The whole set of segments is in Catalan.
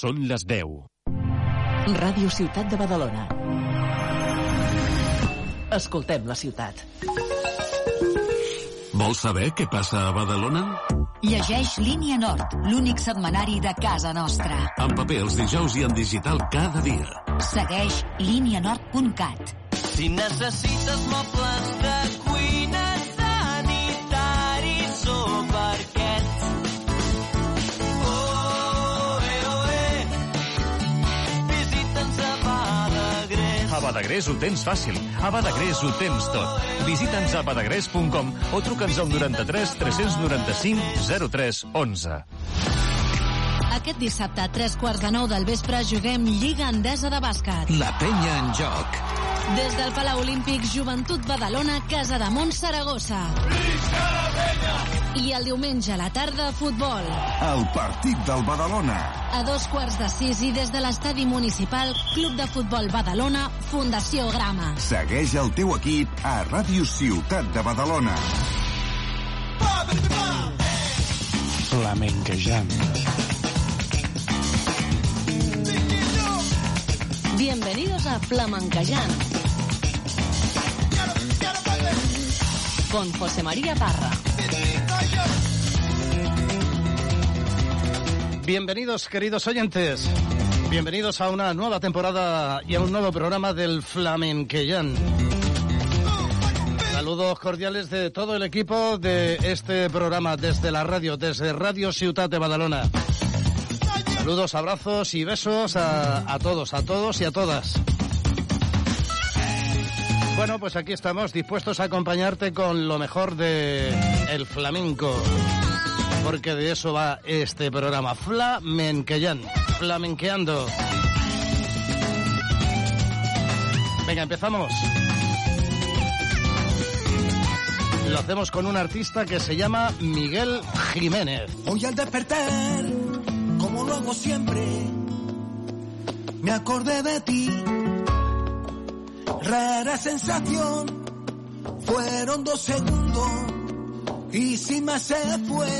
Són les 10. Ràdio Ciutat de Badalona. Escoltem la ciutat. Vols saber què passa a Badalona? Llegeix Línia Nord, l'únic setmanari de casa nostra. En paper els dijous i en digital cada dia. Segueix línianord.cat. Si necessites mobles de Badagrés ho tens fàcil. A Badagrés ho tens tot. Visita'ns a badagrés.com o truca'ns al 93 395 03 11. Aquest dissabte a tres quarts de nou del vespre juguem Lliga Endesa de Bàsquet. La penya en joc. Des del Palau Olímpic, Joventut Badalona, Casa de Mont Saragossa. I el diumenge a la tarda, futbol. El partit del Badalona. A dos quarts de sis i des de l'estadi municipal, Club de Futbol Badalona, Fundació Grama. Segueix el teu equip a Ràdio Ciutat de Badalona. Flamenquejant Bienvenidos a Flamancayán. Con José María Parra. Bienvenidos, queridos oyentes. Bienvenidos a una nueva temporada y a un nuevo programa del Flamencayán... Saludos cordiales de todo el equipo de este programa desde la radio, desde Radio Ciudad de Badalona. Saludos, abrazos y besos a, todos, a todos y a todas. Bueno, pues aquí estamos dispuestos a acompañarte con lo mejor de el flamenco, porque de eso va este programa flamenqueando. Venga, empezamos. Lo hacemos con un artista que se llama Miguel Jiménez. Hoy al despertar como lo hago siempre, me acordé de ti. Rara sensación, fueron dos segundos y si más se fue.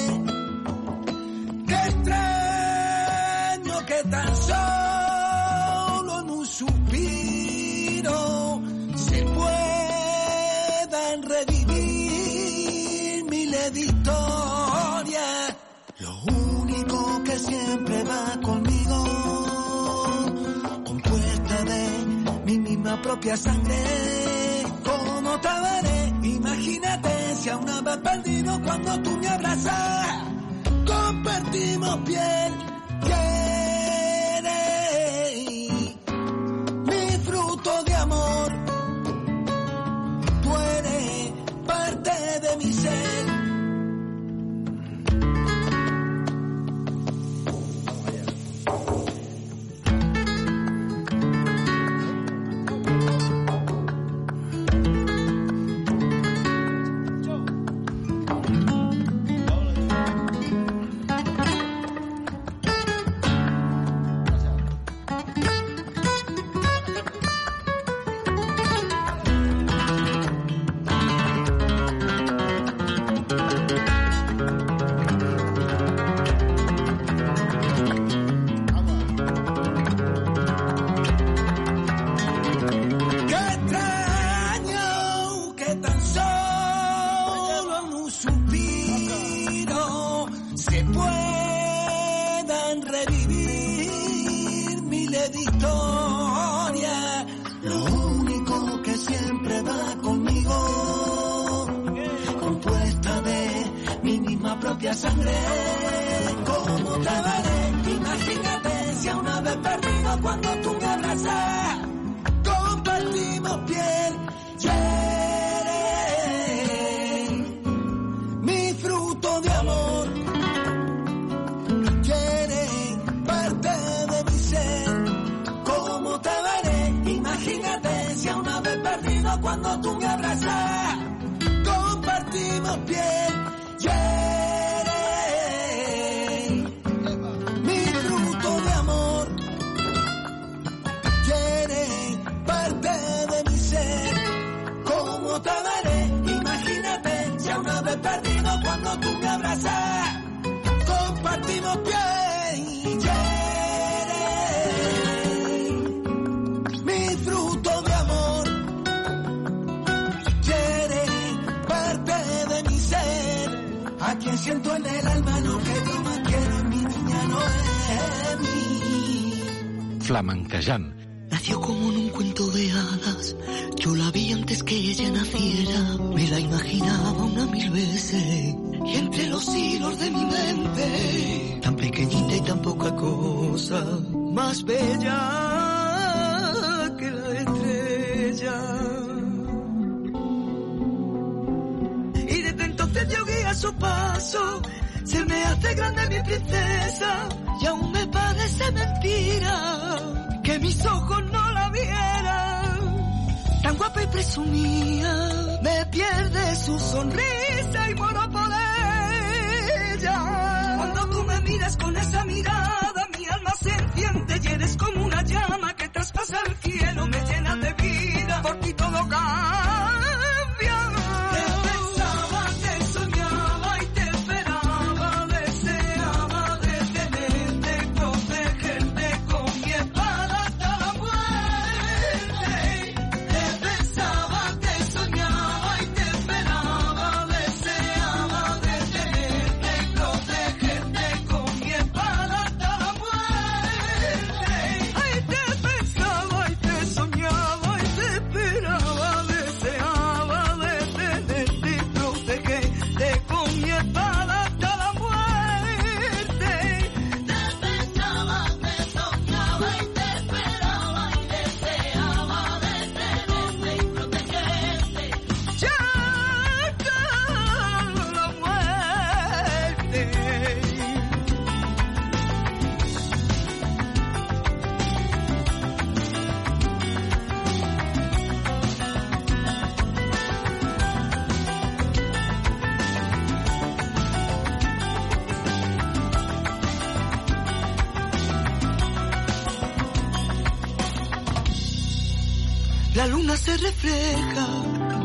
Qué extraño que tan solo en un suspiro una propia sangre. ¿Cómo te Imagínate si aún vez perdido cuando tú me abrazas. Compartimos piel. Eres mi fruto de amor. Tú eres parte de mi se refleja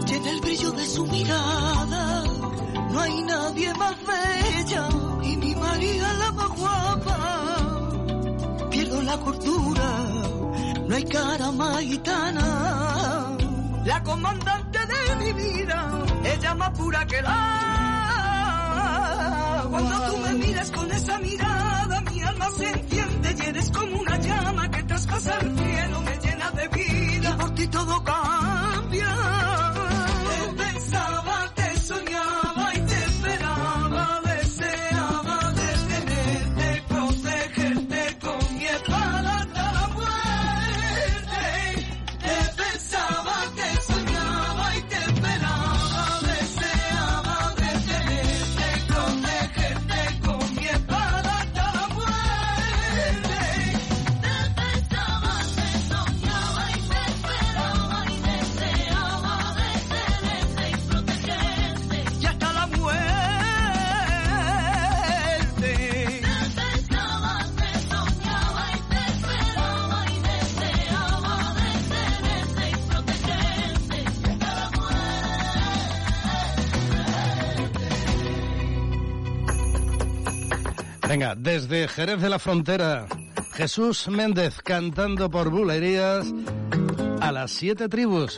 llena el brillo de su mirada no hay nadie más bella y mi María la más guapa. Pierdo la cordura, no hay cara más gitana. La comandante de mi vida, ella más pura que la. Cuando tú me miras con esa mirada, mi alma se enciende y eres como una llama que traspasa el ti todo Venga, desde Jerez de la Frontera, Jesús Méndez cantando por bulerías a las siete tribus.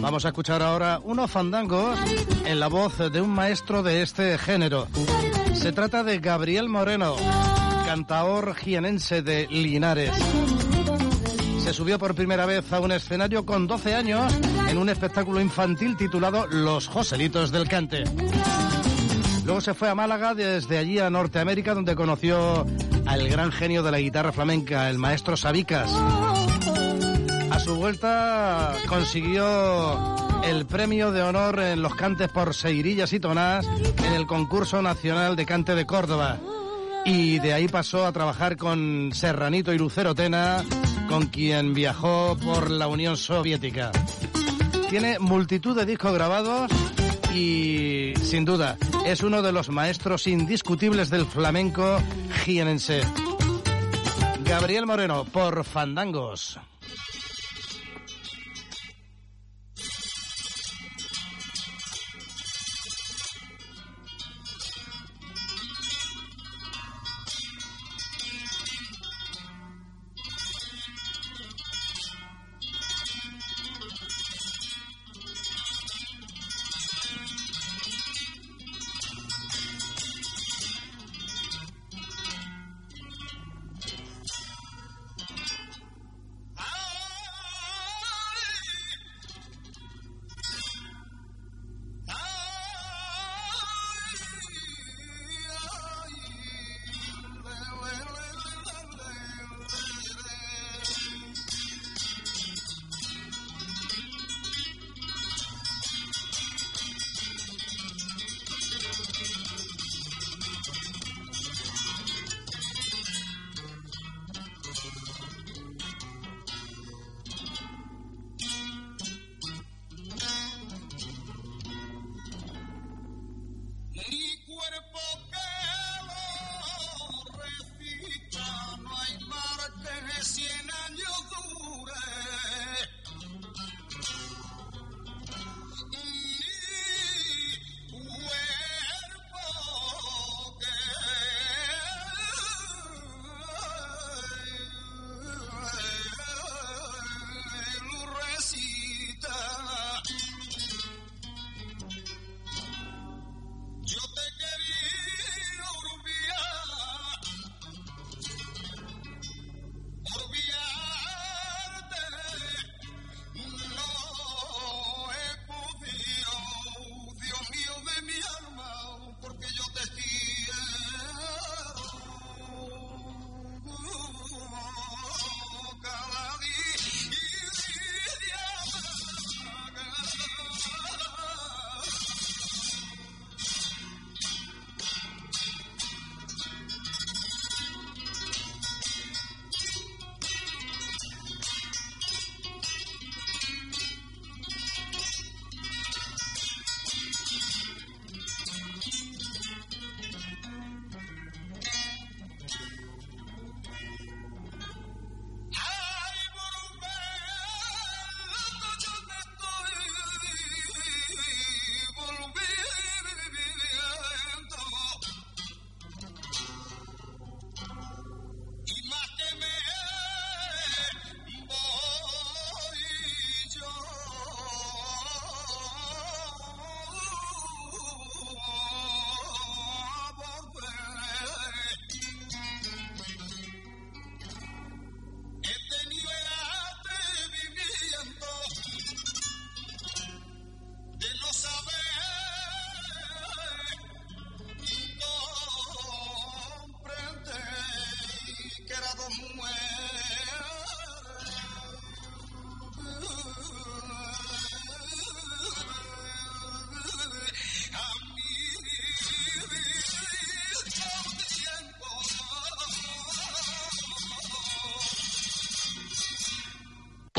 Vamos a escuchar ahora unos fandangos en la voz de un maestro de este género. Se trata de Gabriel Moreno, cantaor jienense de Linares. Se subió por primera vez a un escenario con 12 años en un espectáculo infantil titulado Los Joselitos del Cante. Luego se fue a Málaga, desde allí a Norteamérica, donde conoció al gran genio de la guitarra flamenca, el maestro Sabicas su vuelta consiguió el premio de honor en los cantes por Seirillas y Tonás en el concurso nacional de cante de Córdoba. Y de ahí pasó a trabajar con Serranito y Lucero Tena, con quien viajó por la Unión Soviética. Tiene multitud de discos grabados y, sin duda, es uno de los maestros indiscutibles del flamenco jienense. Gabriel Moreno por Fandangos.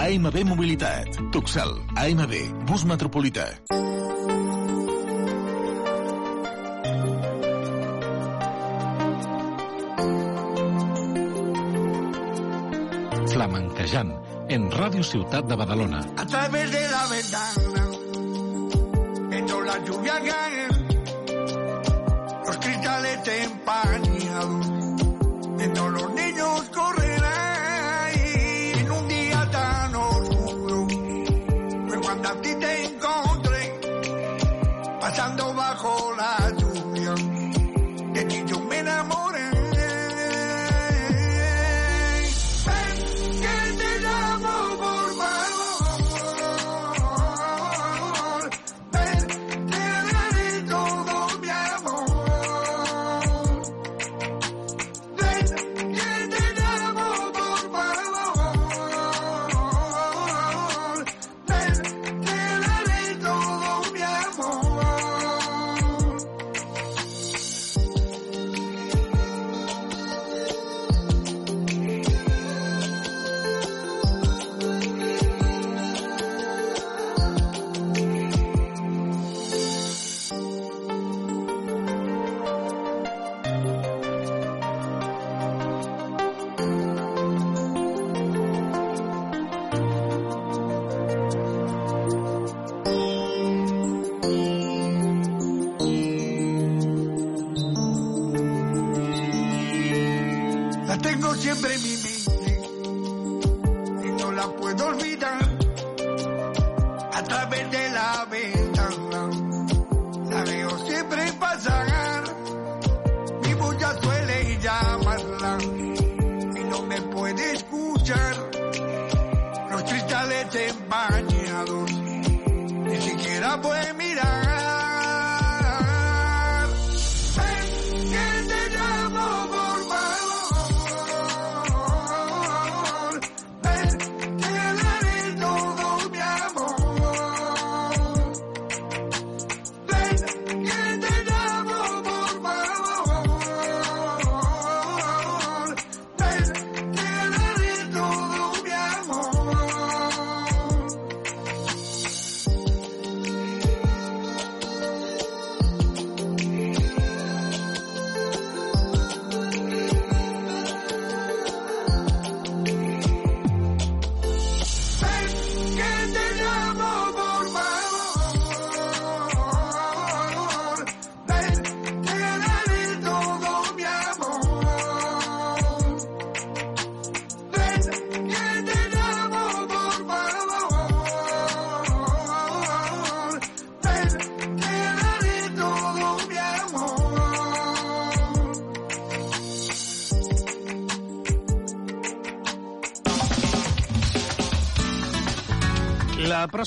AMB Mobilitat. Tuxel. AMB. Bus metropolità. Flamenquejant. En Ràdio Ciutat de Badalona. A través de la ventana entro la lluvia que puedo a través de la ventana. La veo siempre pasar, mi bulla suele llamarla y no me puede escuchar. Los cristales empañados, ni siquiera puede mi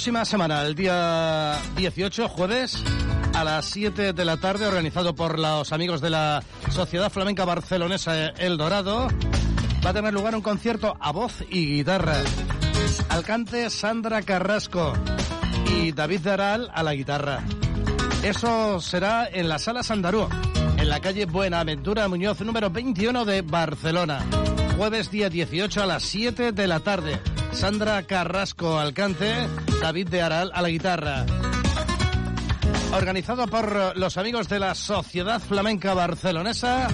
próxima semana, el día 18, jueves, a las 7 de la tarde, organizado por los amigos de la Sociedad Flamenca Barcelonesa El Dorado, va a tener lugar un concierto a voz y guitarra. Alcante Sandra Carrasco y David Daral a la guitarra. Eso será en la Sala Sandarú, en la calle Buenaventura Muñoz, número 21 de Barcelona. Jueves día 18 a las 7 de la tarde. Sandra Carrasco Alcance, David de Aral a la guitarra. Organizado por los amigos de la Sociedad Flamenca Barcelonesa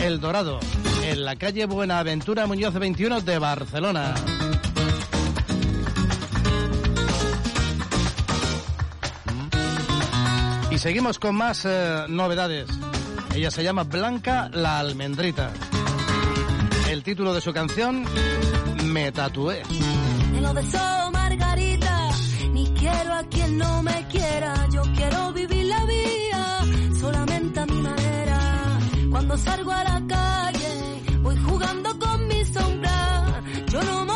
El Dorado, en la calle Buenaventura Muñoz 21 de Barcelona. Y seguimos con más eh, novedades. Ella se llama Blanca la Almendrita. El título de su canción, Me Tatué no margarita, ni quiero a quien no me quiera, yo quiero vivir la vida solamente a mi manera. Cuando salgo a la calle, voy jugando con mi sombra, yo no me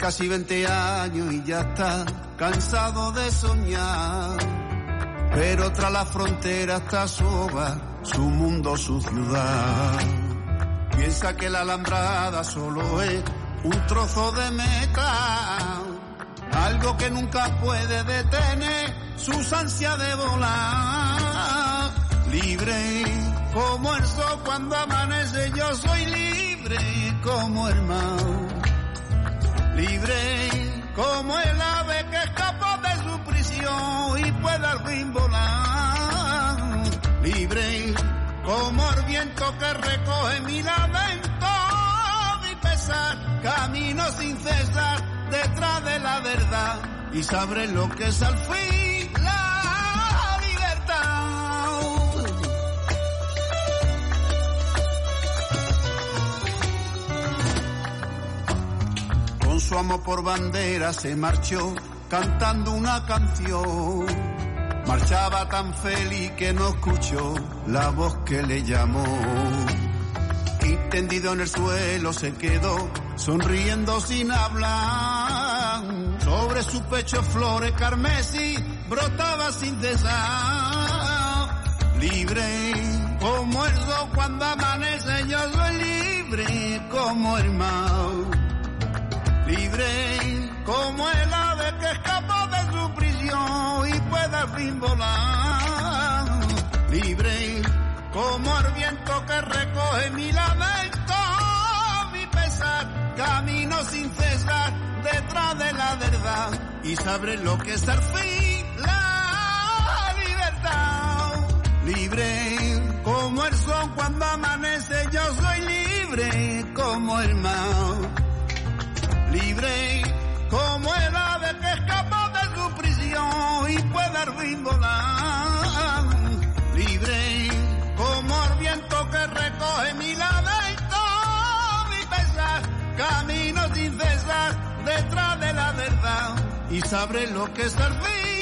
casi 20 años y ya está cansado de soñar. Pero tras la frontera está su su mundo, su ciudad. Piensa que la alambrada solo es un trozo de metal, algo que nunca puede detener sus ansias de volar. Libre como el sol cuando amanece, yo soy libre como el mar libre como el ave que escapó de su prisión y puede al fin volar, libre como el viento que recoge mi lamento, y pesar, camino sin cesar detrás de la verdad y sabré lo que es al fin su amo por bandera se marchó cantando una canción. Marchaba tan feliz que no escuchó la voz que le llamó. Y tendido en el suelo se quedó, sonriendo sin hablar. Sobre su pecho flores carmesí brotaba sin cesar. Libre como el sol cuando amanece, yo soy libre como el mar libre como el ave que escapó de su prisión y puede al fin volar, libre como el viento que recoge mi lamento, mi pesar, camino sin cesar detrás de la verdad y sabré lo que es al fin la libertad, libre como el sol cuando amanece yo soy libre como el mar libre como el ave que escapó de su prisión y puede volar, libre como el viento que recoge mi lamento, mi pesar, camino sin cesar detrás de la verdad y sabré lo que es el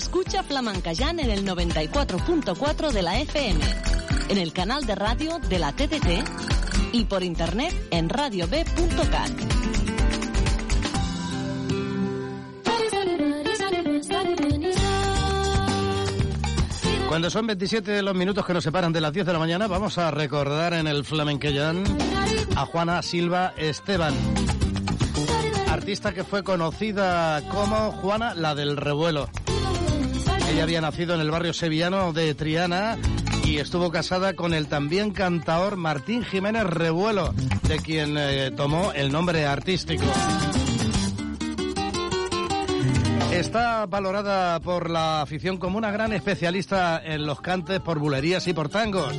escucha Flamancayán en el 94.4 de la FM, en el canal de radio de la TTT y por internet en radiob.cat. Cuando son 27 de los minutos que nos separan de las 10 de la mañana, vamos a recordar en el flamencayán a Juana Silva Esteban, artista que fue conocida como Juana la del Revuelo. Ella había nacido en el barrio sevillano de Triana y estuvo casada con el también cantador Martín Jiménez Revuelo, de quien eh, tomó el nombre artístico. Está valorada por la afición como una gran especialista en los cantes por bulerías y por tangos.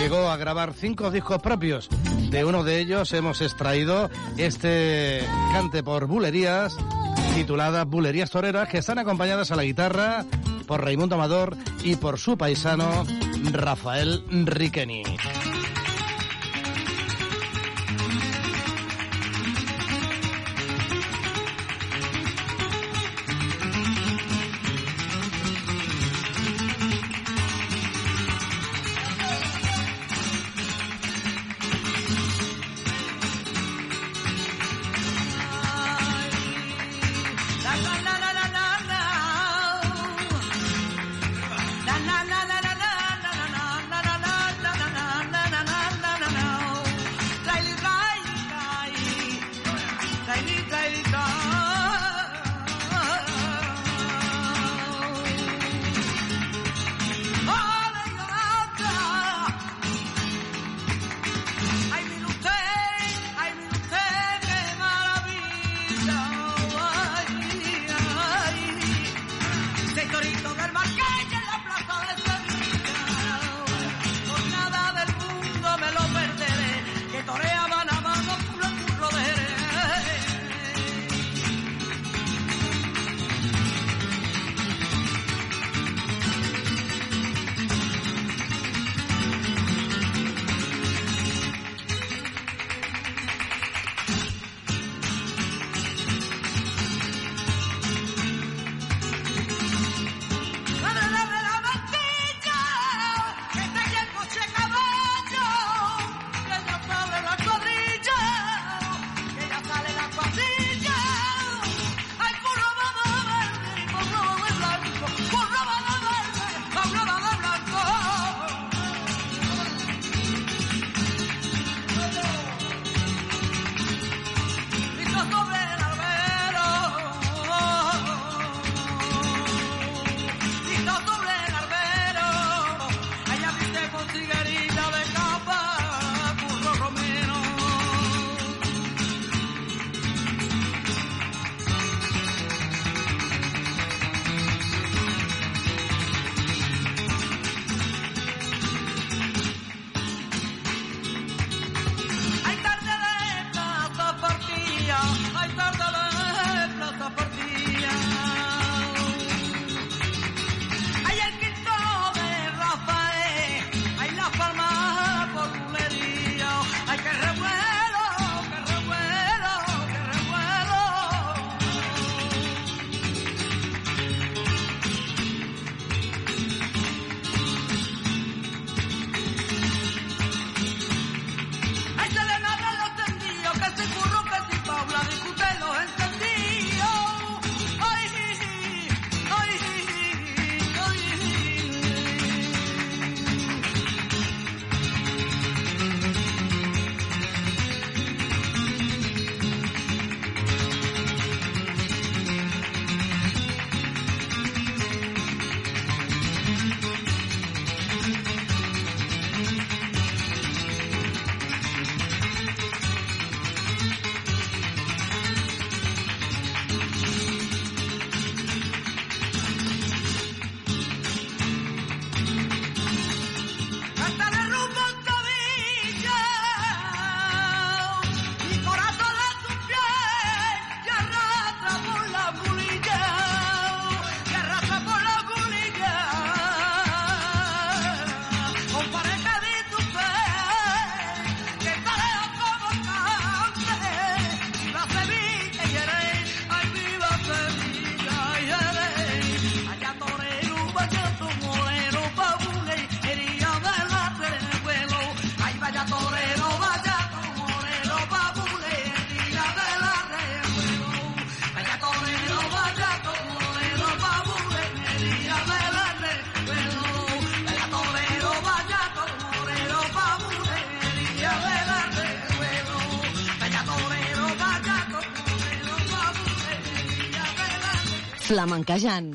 Llegó a grabar cinco discos propios. De uno de ellos hemos extraído este cante por bulerías titulada Bulerías Toreras, que están acompañadas a la guitarra por Raimundo Amador y por su paisano Rafael Riqueni. flamenquejant.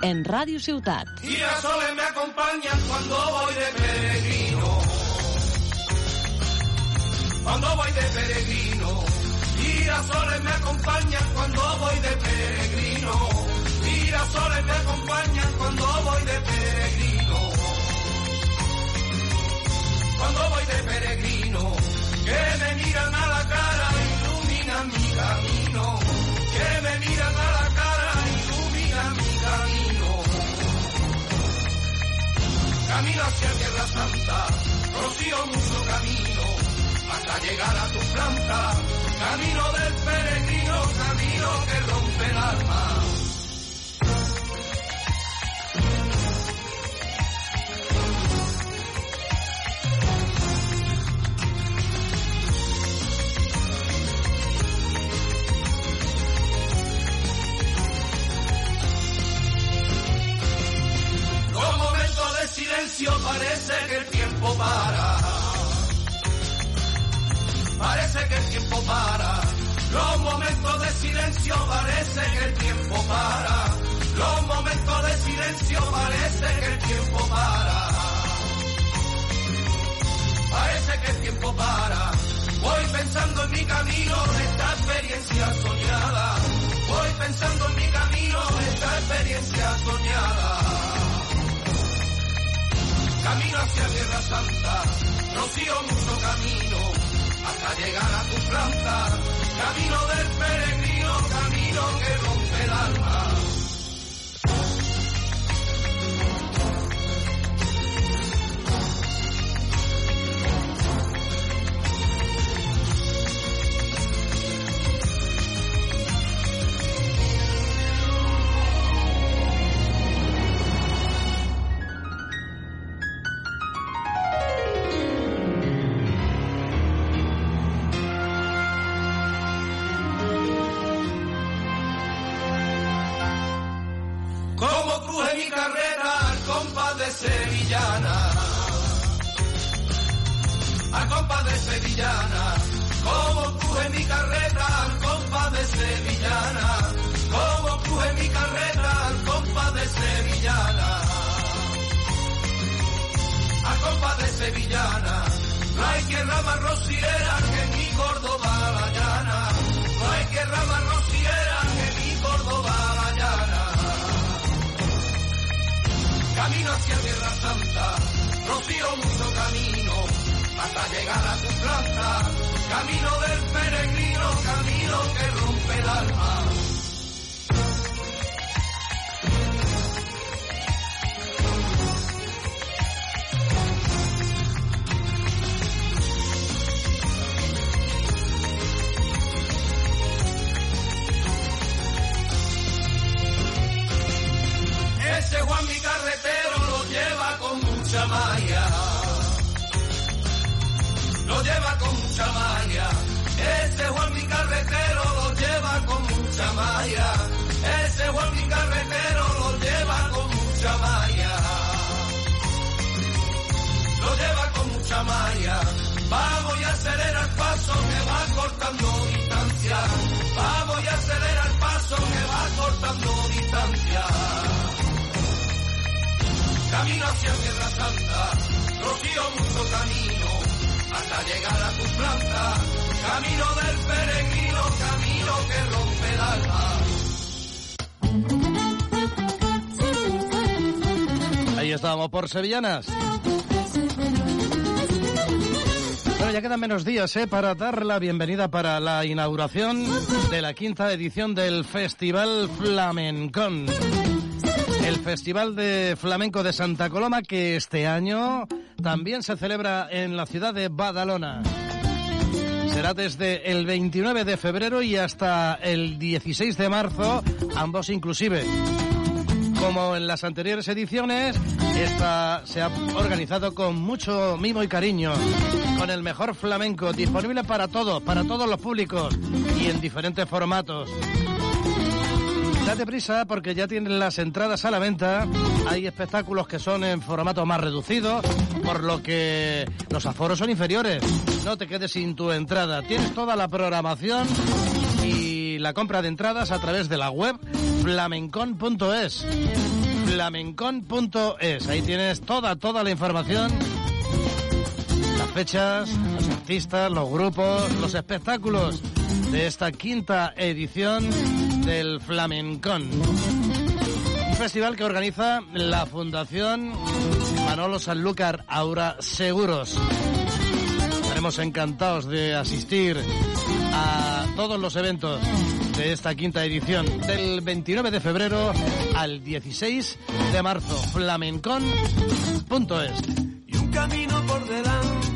en Radio Ciutat. Girasoles me acompañan cuando voy de peregrino. Cuando voy de peregrino. Soles me acompañan cuando voy de peregrino. mira soles me acompañan cuando voy de peregrino. Cuando voy de peregrino, que me miran a la cara, iluminan mi camino. Que me miran a la cara, ilumina mi camino. Camino hacia Tierra Santa, rocío mucho camino, hasta llegar a tu planta Camino del peregrino, camino que rompe el alma. silencio parece que el tiempo para. Los momentos de silencio parece que el tiempo para. Parece que el tiempo para. Voy pensando en mi camino de esta experiencia soñada. Voy pensando en mi camino de esta experiencia soñada. Camino hacia Tierra Santa, rocío mucho camino, hasta llegar a tu planta camino del peregrino, camino que rompe el alma. sevillanas. Bueno, ya quedan menos días ¿eh? para dar la bienvenida para la inauguración de la quinta edición del Festival Flamencón. El Festival de Flamenco de Santa Coloma que este año también se celebra en la ciudad de Badalona. Será desde el 29 de febrero y hasta el 16 de marzo, ambos inclusive. Como en las anteriores ediciones, esta se ha organizado con mucho mimo y cariño, con el mejor flamenco, disponible para todos, para todos los públicos y en diferentes formatos. Date prisa porque ya tienen las entradas a la venta. Hay espectáculos que son en formato más reducidos, por lo que los aforos son inferiores. No te quedes sin tu entrada. Tienes toda la programación y la compra de entradas a través de la web flamencon.es. Flamencon.es, Ahí tienes toda, toda la información. Las fechas, los artistas, los grupos, los espectáculos de esta quinta edición del Flamencon, Un festival que organiza la Fundación Manolo Sanlúcar Aura Seguros. Estaremos encantados de asistir a todos los eventos de esta quinta edición del 29 de febrero al 16 de marzo. Flamencón.es. Y un camino por delante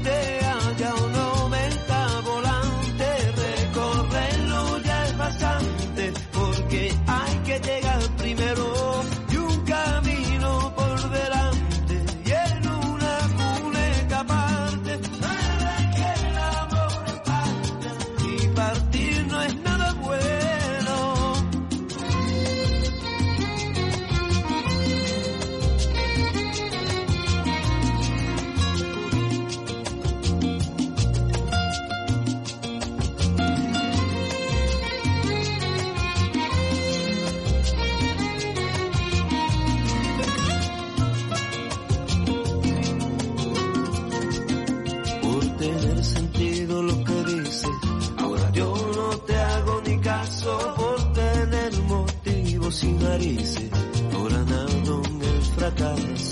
tratarnos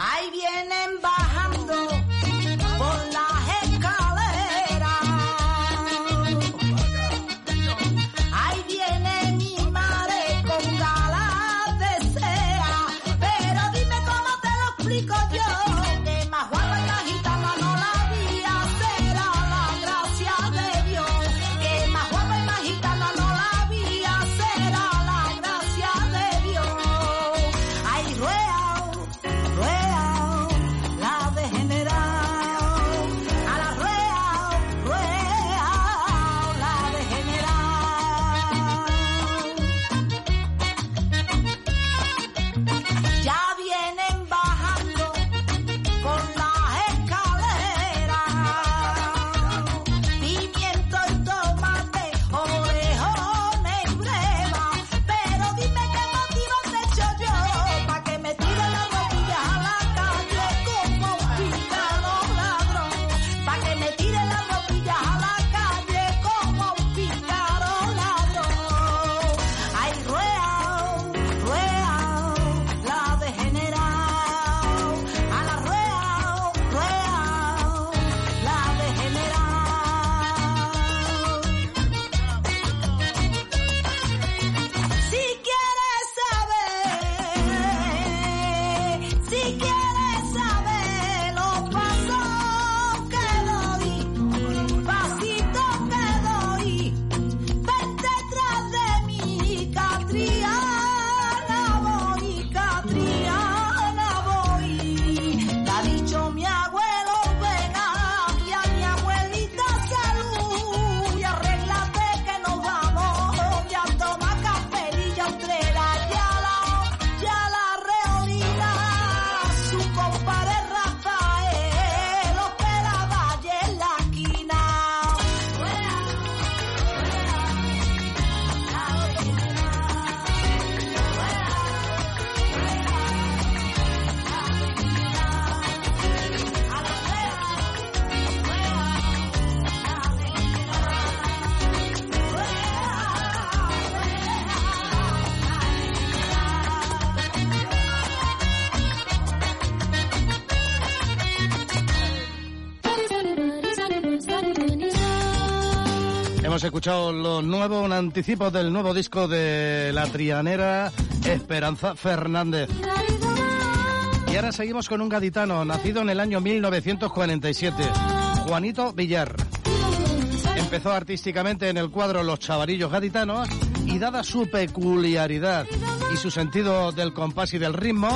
Ahí vienen bajando. escuchado los nuevos anticipos del nuevo disco de la trianera Esperanza Fernández. Y ahora seguimos con un gaditano, nacido en el año 1947, Juanito Villar. Empezó artísticamente en el cuadro Los Chavarillos Gaditanos y dada su peculiaridad y su sentido del compás y del ritmo,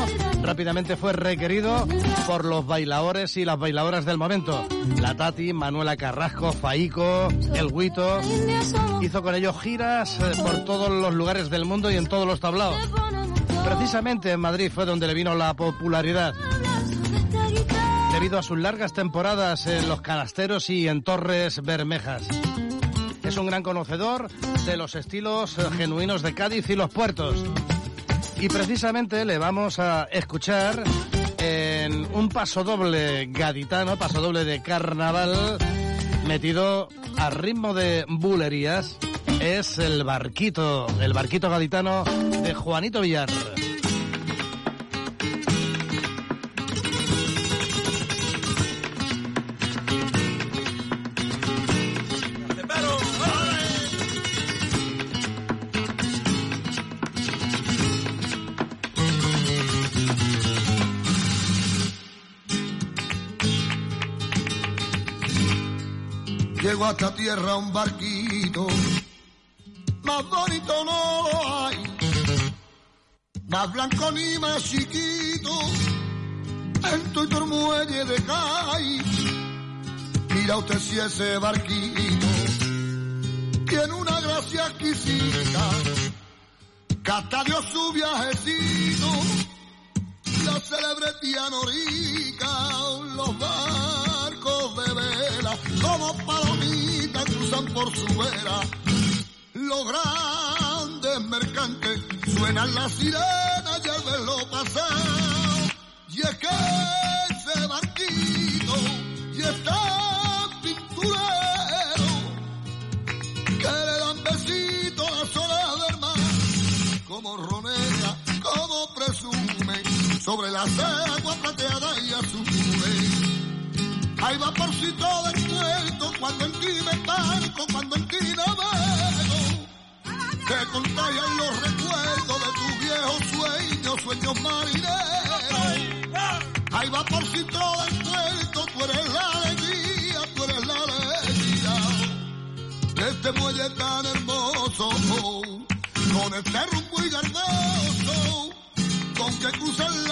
rápidamente fue requerido por los bailadores y las bailadoras del momento. La Tati, Manuela Carrasco, Faico, El Huito. Hizo con ellos giras eh, por todos los lugares del mundo y en todos los tablaos. Precisamente en Madrid fue donde le vino la popularidad. Debido a sus largas temporadas en Los Canasteros y en Torres Bermejas. Es un gran conocedor de los estilos genuinos de Cádiz y los puertos. Y precisamente le vamos a escuchar en un paso doble gaditano, paso doble de carnaval, metido a ritmo de bulerías. Es el barquito, el barquito gaditano de Juanito Villar. a esta tierra un barquito, más bonito no hay, más blanco ni más chiquito, en tu y muelle de kai Mira usted si ese barquito tiene una gracia exquisita, que hasta su viajecito, la célebre norica, los barcos de vela, como para por su vera. Los grandes mercantes suenan la sirena y el verlo pasar. Y es que ese barquito y está pinturero que le dan besito a las olas del mar. Como ronea, como presume, sobre la aguas plateada y azul va si todo el cuento, cuando en ti me parco, cuando en ti navego. Te contagian los recuerdos de tus viejos sueños, sueños marineros. Hay todo todo cuento, tú eres la alegría, tú eres la alegría. De este muelle tan hermoso, con este rumbo y garboso, con que cruzan la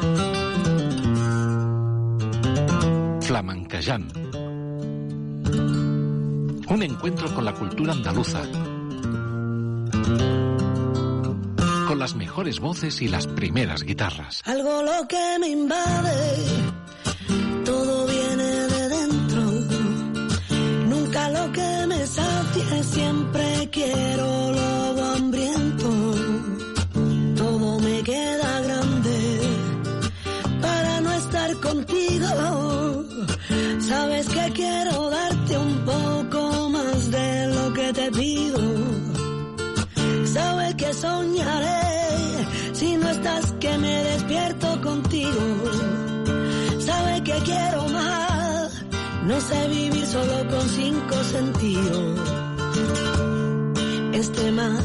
La Mancayán. Un encuentro con la cultura andaluza. Con las mejores voces y las primeras guitarras. Algo lo que me invade, todo viene de dentro. Nunca lo que me sacie, siempre quiere soñaré. Si no estás, que me despierto contigo. Sabe que quiero más. No sé vivir solo con cinco sentidos. Este mar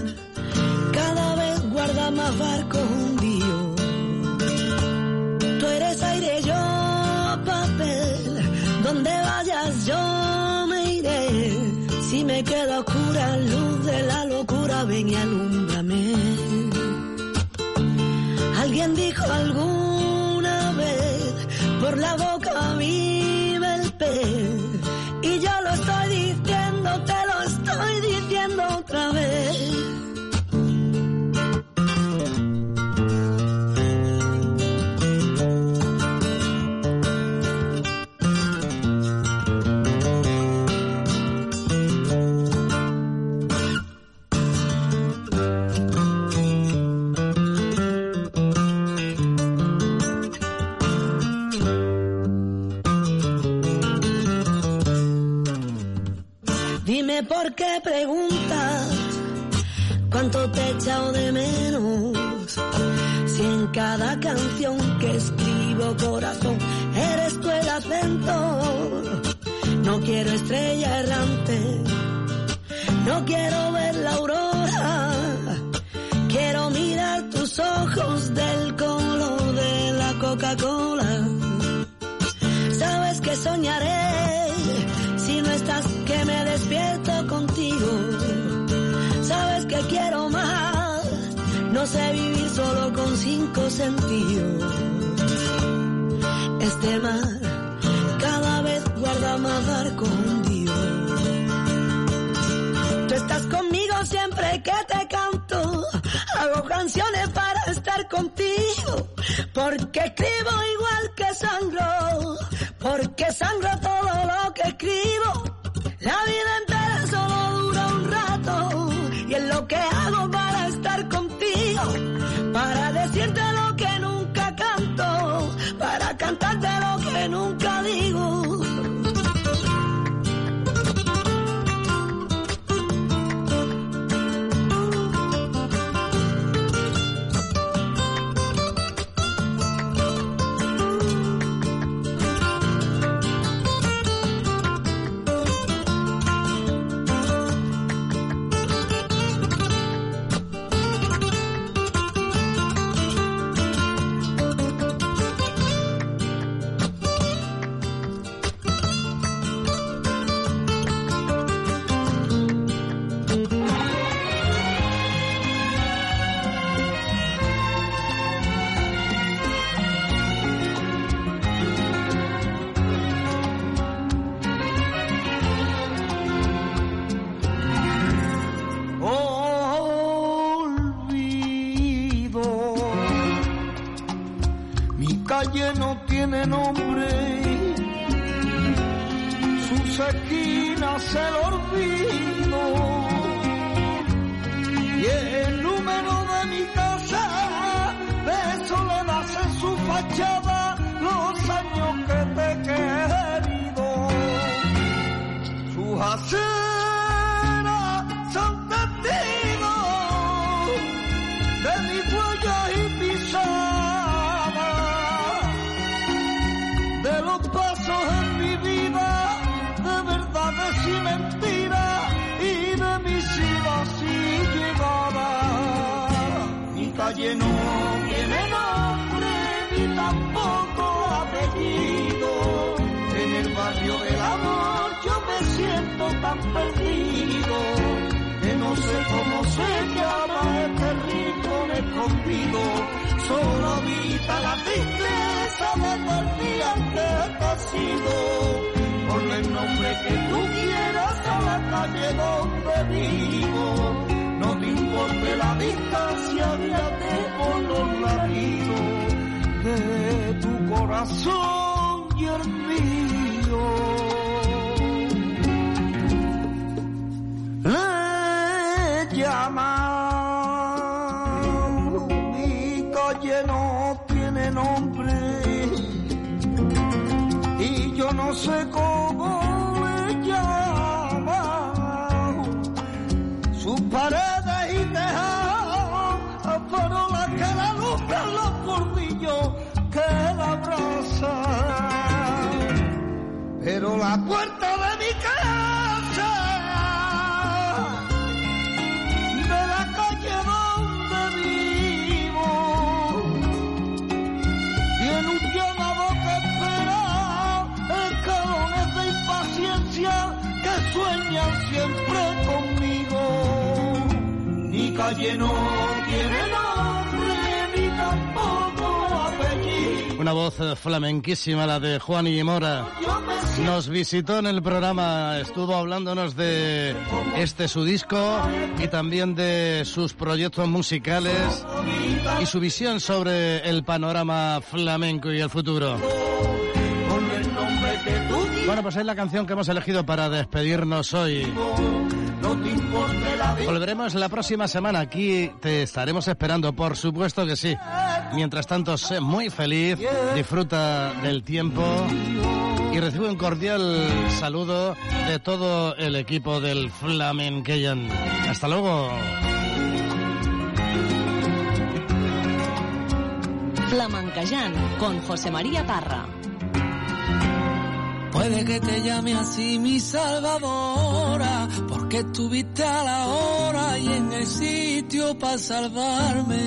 cada vez guarda más barcos de menos. Si en cada canción que escribo corazón eres tú el acento. No quiero estrella errante, no quiero ver la aurora. Quiero mirar tus ojos del color de la Coca-Cola. Sabes que soñaré si no estás que me despierto contigo. Sabes que quiero sé vivir solo con cinco sentidos. Este mar cada vez guarda más barco dios. Tú estás conmigo siempre que te canto. Hago canciones para estar contigo. Porque escribo igual que sangro. Porque sangro todo lo que escribo. nombre. Sus esquinas el olvido y el número de mi casa de le nace su fachada. se llama este rincón escondido. Solo habita la tristeza de el que te has sido el nombre que tú quieras a la calle donde vivo. No te importe la distancia, de o los de tu corazón y el mío. sé cómo le llama. Sus paredes y tejados pero que la luz los portillos que la abraza. Pero la puerta de mi casa Una voz eh, flamenquísima la de Juan y Mora. Nos visitó en el programa, estuvo hablándonos de este su disco y también de sus proyectos musicales y su visión sobre el panorama flamenco y el futuro. Bueno, pues es la canción que hemos elegido para despedirnos hoy. Volveremos la próxima semana. Aquí te estaremos esperando, por supuesto que sí. Mientras tanto, sé muy feliz, disfruta del tiempo y recibe un cordial saludo de todo el equipo del Flamenqueyan. Hasta luego. Flamencayan con José María Parra. Puede que te llame así mi salvadora que estuviste a la hora y en el sitio para salvarme.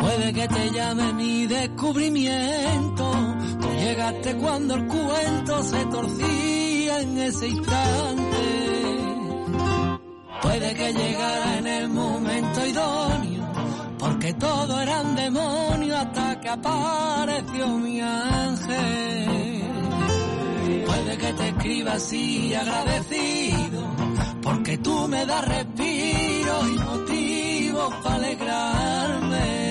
Puede que te llame mi descubrimiento, tú llegaste cuando el cuento se torcía en ese instante. Puede que llegara en el momento idóneo, porque todo era un demonio hasta que apareció mi ángel. Puede que te escriba así agradecido, porque tú me das respiro y motivos para alegrarme.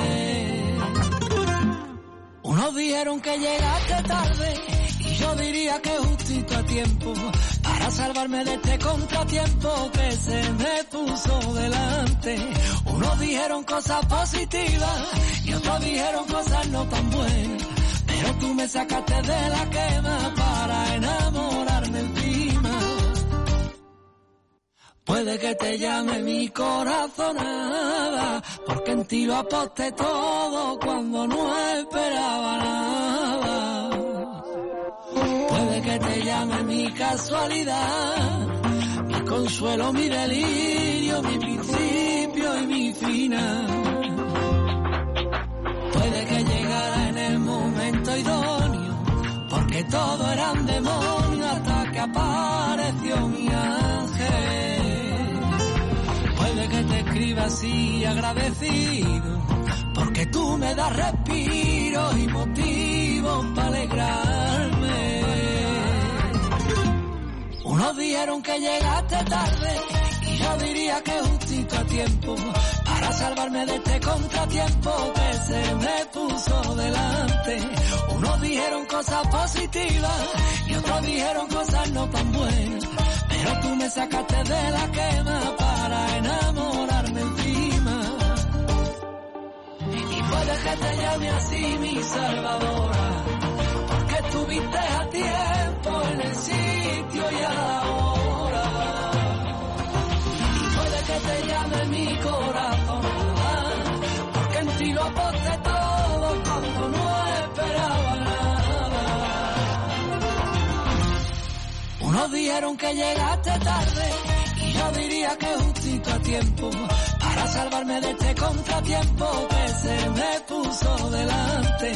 Unos dijeron que llegaste tarde y yo diría que justito a tiempo para salvarme de este contratiempo que se me puso delante. Unos dijeron cosas positivas y otros dijeron cosas no tan buenas, pero tú me sacaste de la quema para enamorarme encima. Puede que te llame mi corazonada, porque en ti lo aposté todo cuando no esperaba nada. Puede que te llame mi casualidad, mi consuelo, mi delirio, mi principio y mi final. Puede que llegara en el momento y dos que todo eran demonios hasta que apareció mi ángel. Puede que te escriba así agradecido, porque tú me das respiro y motivos para alegrarme. Unos dijeron que llegaste tarde y yo diría que justito a tiempo para salvarme de este contratiempo que se me puso delante. Unos dijeron cosas positivas y otros dijeron cosas no tan buenas. Pero tú me sacaste de la quema para enamorarme encima. Y puedes que te llame así mi salvadora, porque estuviste a tiempo en el sitio ya dijeron que llegaste tarde y yo diría que justito a tiempo para salvarme de este contratiempo que se me puso delante.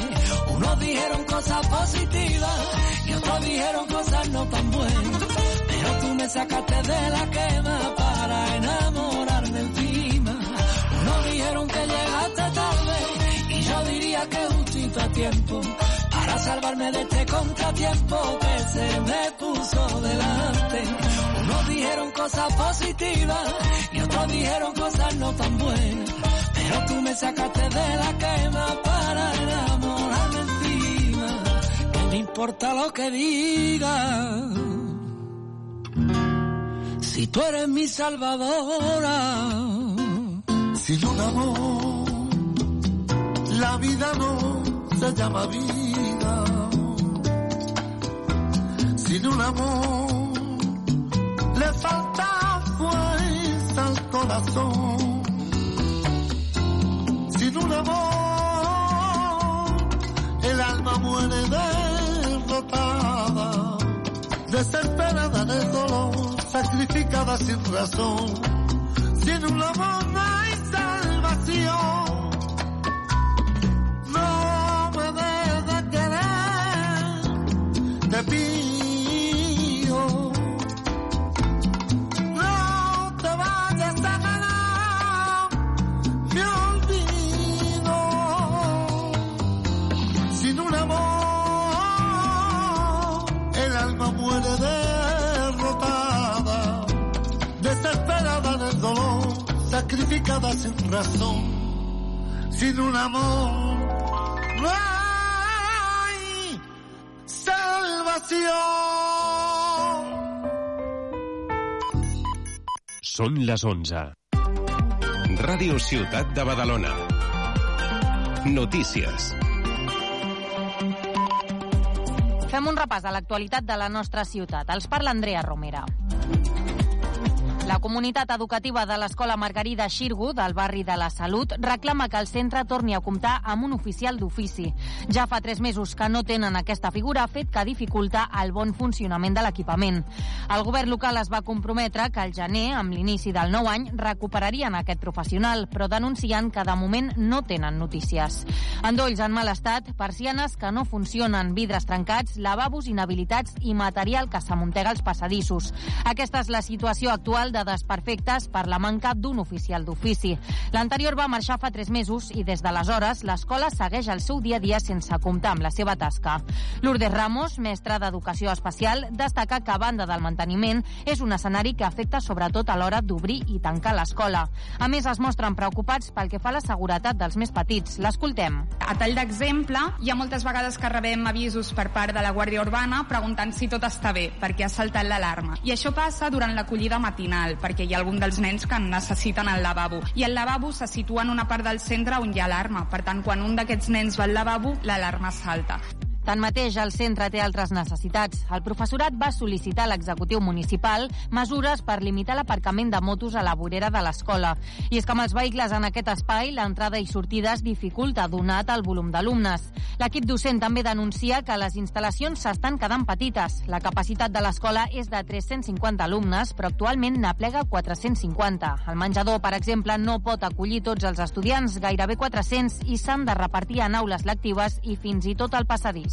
Unos dijeron cosas positivas y otros dijeron cosas no tan buenas, pero tú me sacaste de la quema para enamorarme encima. Unos dijeron que llegaste tarde y yo diría que justito a tiempo salvarme de este contratiempo que se me puso delante. Unos dijeron cosas positivas y otros dijeron cosas no tan buenas. Pero tú me sacaste de la quema para enamorarme encima. Que me importa lo que diga Si tú eres mi salvadora. si un amor, la vida no se llama vida. Sin un amor le falta fuerza al corazón. Sin un amor el alma muere derrotada, desesperada en el dolor, sacrificada sin razón. Sin un amor no hay salvación. sacrificada sin razón, sin un amor. No hay salvación. Son les 11. Radio Ciutat de Badalona. Notícies. Fem un repàs a l'actualitat de la nostra ciutat. Els parla Andrea Romera. La comunitat educativa de l'Escola Margarida Xirgu, del barri de la Salut, reclama que el centre torni a comptar amb un oficial d'ofici. Ja fa tres mesos que no tenen aquesta figura, fet que dificulta el bon funcionament de l'equipament. El govern local es va comprometre que al gener, amb l'inici del nou any, recuperarien aquest professional, però denuncien que de moment no tenen notícies. Endolls en mal estat, persianes que no funcionen, vidres trencats, lavabos inhabilitats i material que s'amuntega als passadissos. Aquesta és la situació actual de desperfectes per la manca d'un oficial d'ofici. L'anterior va marxar fa tres mesos i des d'aleshores l'escola segueix el seu dia a dia sense comptar amb la seva tasca. Lourdes Ramos, mestra d'Educació Especial, destaca que a banda del manteniment és un escenari que afecta sobretot a l'hora d'obrir i tancar l'escola. A més, es mostren preocupats pel que fa a la seguretat dels més petits. L'escoltem. A tall d'exemple, hi ha moltes vegades que rebem avisos per part de la Guàrdia Urbana preguntant si tot està bé, perquè ha saltat l'alarma. I això passa durant l'acollida matinal final, perquè hi ha algun dels nens que necessiten el lavabo. I el lavabo se situa en una part del centre on hi ha alarma. Per tant, quan un d'aquests nens va al lavabo, l'alarma salta. Tanmateix, el centre té altres necessitats. El professorat va sol·licitar a l'executiu municipal mesures per limitar l'aparcament de motos a la vorera de l'escola. I és que amb els vehicles en aquest espai, l'entrada i sortida es dificulta donat el volum d'alumnes. L'equip docent també denuncia que les instal·lacions s'estan quedant petites. La capacitat de l'escola és de 350 alumnes, però actualment n'aplega 450. El menjador, per exemple, no pot acollir tots els estudiants, gairebé 400, i s'han de repartir en aules lectives i fins i tot al passadís.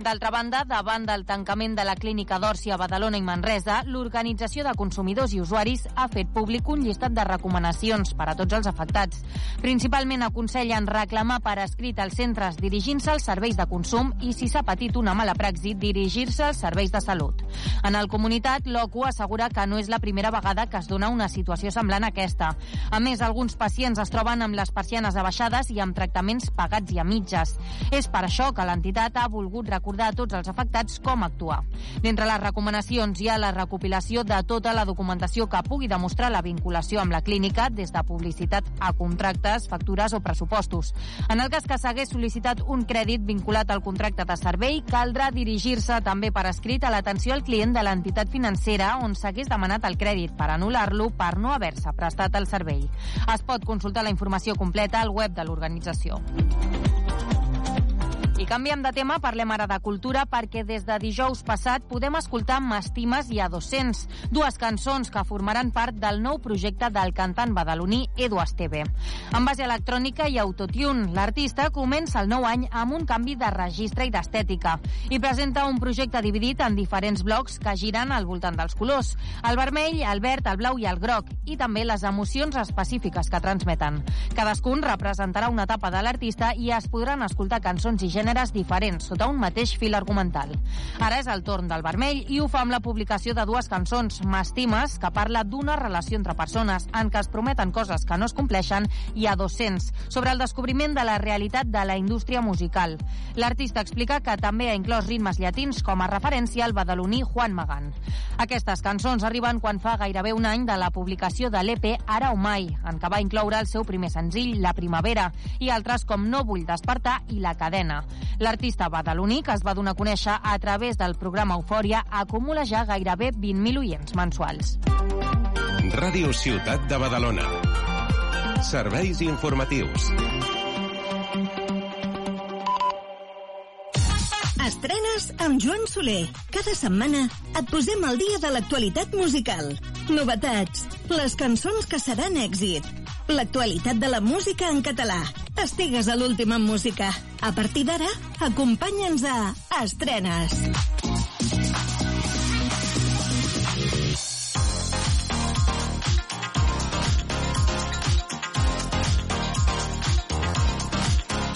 D'altra banda, davant del tancament de la clínica a Badalona i Manresa, l'Organització de Consumidors i Usuaris ha fet públic un llistat de recomanacions per a tots els afectats. Principalment aconsellen reclamar per escrit als centres dirigint-se als serveis de consum i, si s'ha patit una mala praxi, dirigir-se als serveis de salut. En el comunitat, l'OCU assegura que no és la primera vegada que es dona una situació semblant a aquesta. A més, alguns pacients es troben amb les persianes abaixades i amb tractaments pagats i a mitges. És per això que l'entitat ha volgut recomanar recordar a tots els afectats com actuar. D'entre les recomanacions hi ha la recopilació de tota la documentació que pugui demostrar la vinculació amb la clínica, des de publicitat a contractes, factures o pressupostos. En el cas que s'hagués sol·licitat un crèdit vinculat al contracte de servei, caldrà dirigir-se també per escrit a l'atenció al client de l'entitat financera on s'hagués demanat el crèdit per anul·lar-lo per no haver-se prestat el servei. Es pot consultar la informació completa al web de l'organització. I canviem de tema, parlem ara de cultura, perquè des de dijous passat podem escoltar M'estimes i a 200, dues cançons que formaran part del nou projecte del cantant badaloní Edu Esteve. En base electrònica i autotune, l'artista comença el nou any amb un canvi de registre i d'estètica i presenta un projecte dividit en diferents blocs que giren al voltant dels colors, el vermell, el verd, el blau i el groc, i també les emocions específiques que transmeten. Cadascun representarà una etapa de l'artista i es podran escoltar cançons i gènere gèneres diferents sota un mateix fil argumental. Ara és el torn del vermell i ho fa amb la publicació de dues cançons, M'estimes, que parla d'una relació entre persones en què es prometen coses que no es compleixen, i a 200, sobre el descobriment de la realitat de la indústria musical. L'artista explica que també ha inclòs ritmes llatins com a referència al badaloní Juan Magán. Aquestes cançons arriben quan fa gairebé un any de la publicació de l'EP Ara o Mai, en què va incloure el seu primer senzill, La Primavera, i altres com No vull despertar i La Cadena. L'artista badaloní, que es va donar a conèixer a través del programa Eufòria, acumula ja gairebé 20.000 oients mensuals. Ràdio Ciutat de Badalona. Serveis informatius. Estrenes amb Joan Soler. Cada setmana et posem al dia de l'actualitat musical. Novetats, les cançons que seran èxit, L'actualitat de la música en català. Estigues a l'última música. A partir d'ara, acompanya'ns a Estrenes. Estrenes.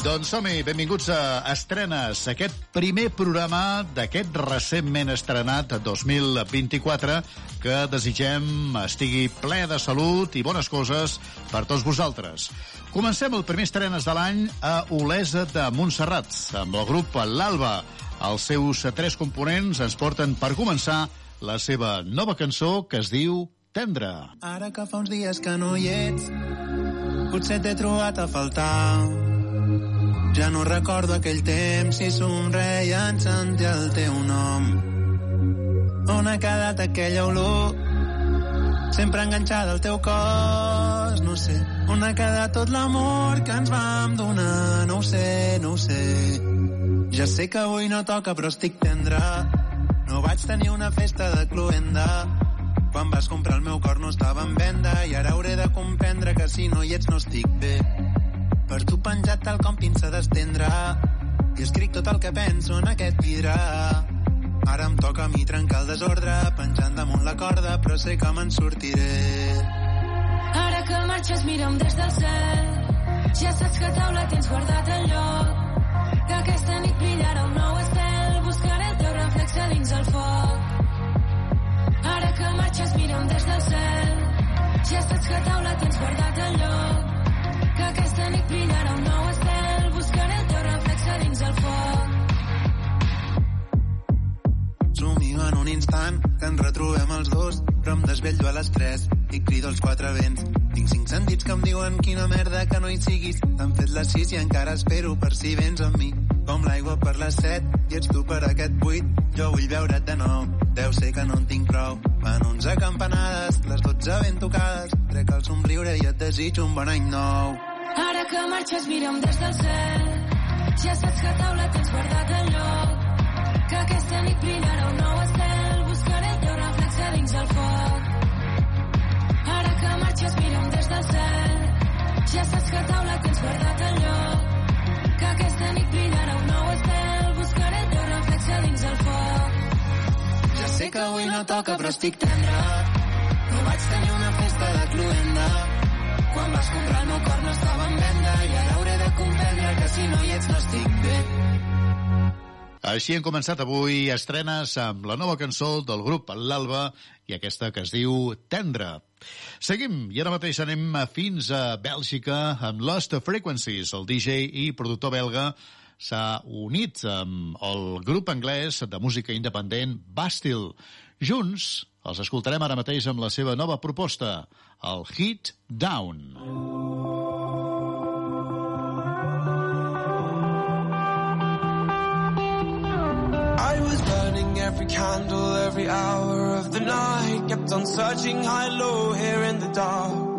Doncs som-hi, benvinguts a Estrenes, aquest primer programa d'aquest recentment estrenat 2024 que desitgem estigui ple de salut i bones coses per tots vosaltres. Comencem el primer Estrenes de l'any a Olesa de Montserrat, amb el grup L'Alba. Els seus tres components ens porten, per començar, la seva nova cançó que es diu Tendre. Ara que fa uns dies que no hi ets, potser t'he trobat a faltar ja no recordo aquell temps si somreia en sentir el teu nom. On ha quedat aquella olor? Sempre enganxada al teu cos, no sé. On ha quedat tot l'amor que ens vam donar? No ho sé, no ho sé. Ja sé que avui no toca, però estic tendre. No vaig tenir una festa de cluenda. Quan vas comprar el meu cor no estava en venda i ara hauré de comprendre que si no hi ets no estic bé per tu penjat tal com pinça d'estendre i escric tot el que penso en aquest vidre ara em toca a mi trencar el desordre penjant damunt la corda però sé que me'n sortiré ara que marxes mira'm des del cel ja saps que taula tens guardat el lloc que aquesta nit brillarà un nou estel buscaré el teu reflexe dins el foc ara que marxes mira'm des del cel ja saps que taula tens guardat el lloc que aquesta nit brillarà un nou estel. Buscaré el teu reflexe dins el foc. Somio en un instant que ens retrobem els dos, però em desvello a les 3 i crido els quatre vents. Tinc cinc sentits que em diuen quina merda que no hi siguis. T'han fet les 6 i encara espero per si vens amb mi. Com l'aigua per les 7 i ets tu per aquest 8, jo vull veure't de nou. Deu ser que no en tinc prou. Van onze campanades, les 12 ben tocades. Trec el somriure i et desitjo un bon any nou. Ara que marxes mira'm des del cel, ja saps que a taula tens guardat el lloc que aquesta nit brillarà un nou estel. Buscaré el teu reflexe dins el foc. Ara que marxes, mira'm des del cel. Ja saps que a taula tens guardat el lloc. Que aquesta nit brillarà un nou estel. Buscaré el teu reflexe dins el foc. Ja sé que avui no toca, però estic tendre. No vaig tenir una festa de cluenda. Quan vas comprar el meu cor no estava en venda i ara hauré de comprendre que si no hi ets no estic bé. Així hem començat avui estrenes amb la nova cançó del grup L'Alba i aquesta que es diu Tendre. Seguim, i ara mateix anem fins a Bèlgica amb Lost Frequencies, el DJ i productor belga s'ha unit amb el grup anglès de música independent Bastil. Junts els escoltarem ara mateix amb la seva nova proposta, el Hit Down. Mm. every candle, every hour of the night. Kept on searching high, low, here in the dark.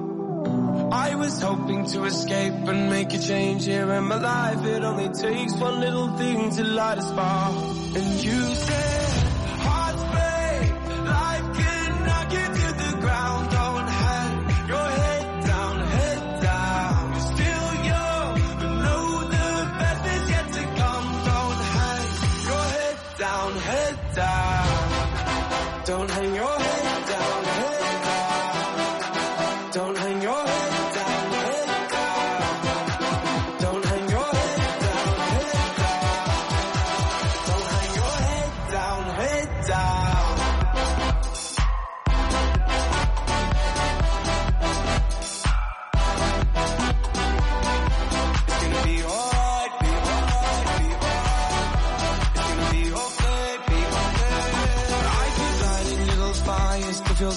I was hoping to escape and make a change here in my life. It only takes one little thing to light a spark. And you said.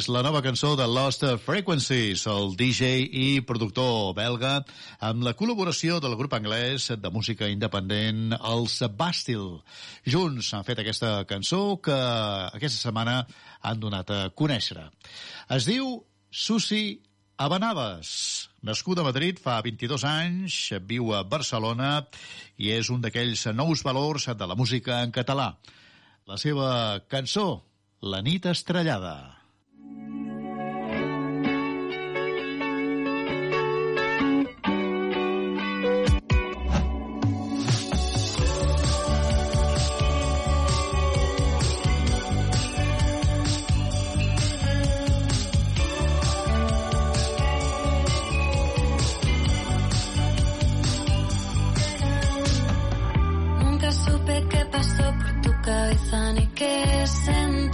és la nova cançó de Lost Frequencies, el DJ i productor belga, amb la col·laboració del grup anglès de música independent, els Sebastil. Junts han fet aquesta cançó que aquesta setmana han donat a conèixer. Es diu Susi Abanaves. Nascut a Madrid fa 22 anys, viu a Barcelona i és un d'aquells nous valors de la música en català. La seva cançó, La nit estrellada supe qué pasó por tu cabeza ni qué sentí.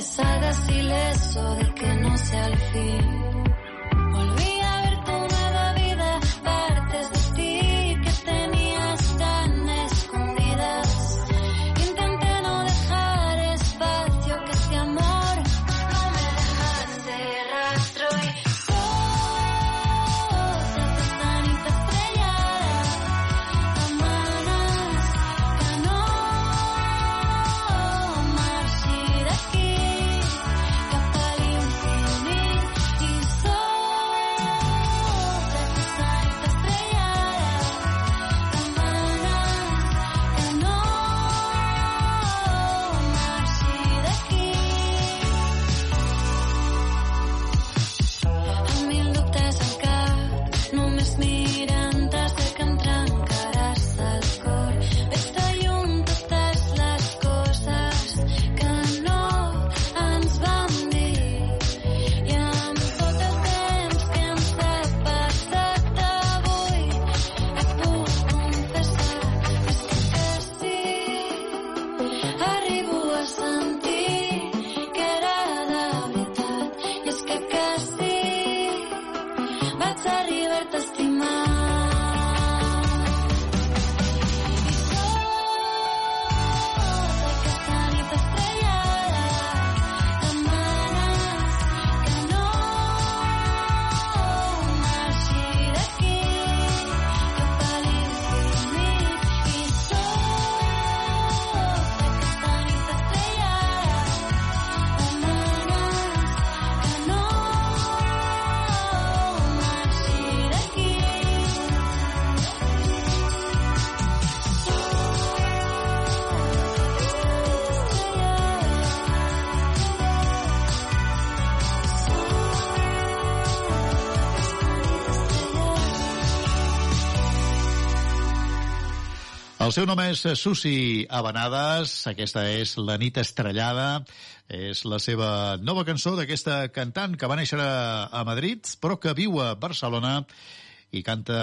que salgas ileso de que no sea el fin. El seu nom és Susi Abanades, aquesta és La nit estrellada, és la seva nova cançó d'aquesta cantant que va néixer a Madrid, però que viu a Barcelona i canta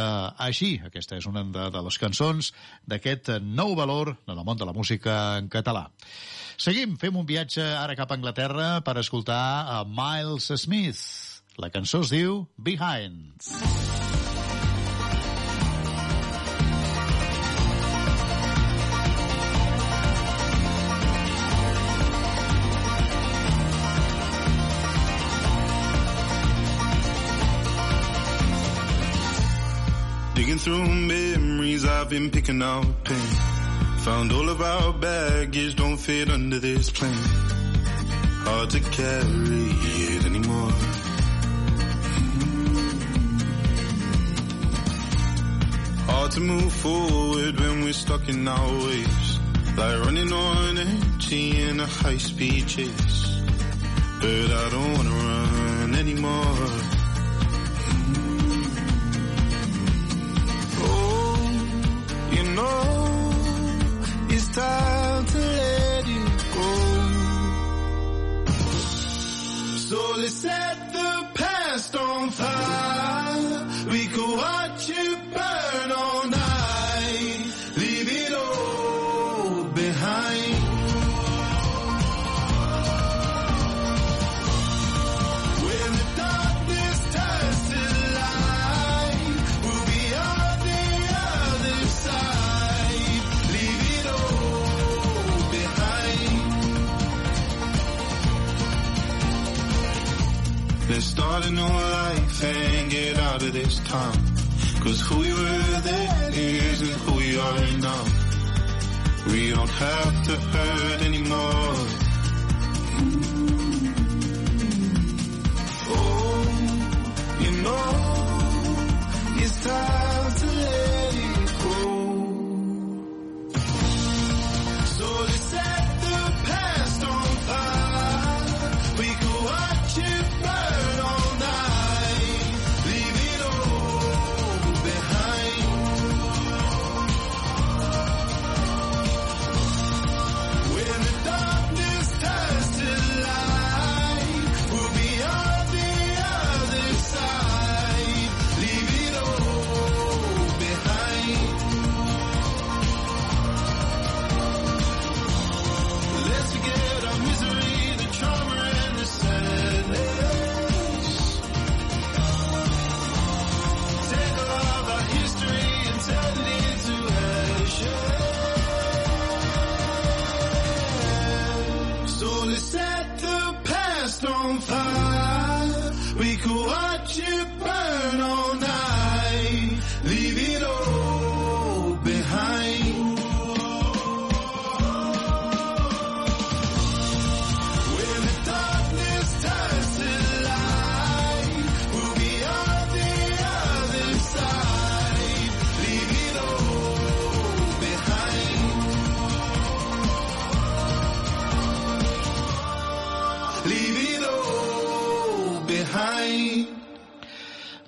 així. Aquesta és una de, de les cançons d'aquest nou valor en el món de la música en català. Seguim, fem un viatge ara cap a Anglaterra per escoltar a Miles Smith. La cançó es diu Behind. Behind. through memories I've been picking out pain. Found all of our baggage don't fit under this plane. Hard to carry it anymore. Hard to move forward when we're stuck in our ways. Like running on empty in a high speed chase. But I don't wanna run anymore. know it's time to let you go. So listen. starting a life and get out of this town. Cause who we were then isn't who we are now. We don't have to hurt anymore.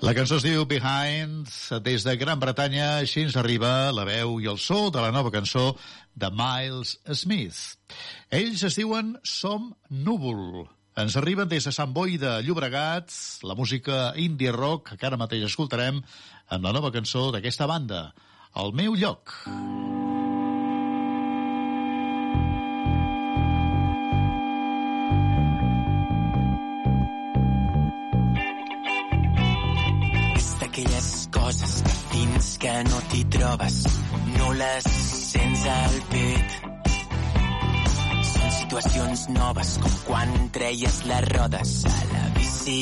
La cançó es diu Behind. Des de Gran Bretanya així ens arriba la veu i el so de la nova cançó de Miles Smith. Ells es diuen Som Núvol. Ens arriben des de Sant Boi de Llobregat la música indie rock que ara mateix escoltarem en la nova cançó d'aquesta banda, El meu lloc. Mm. coses fins que no t'hi trobes, no les sents al pit. Són situacions noves, com quan treies les rodes a la bici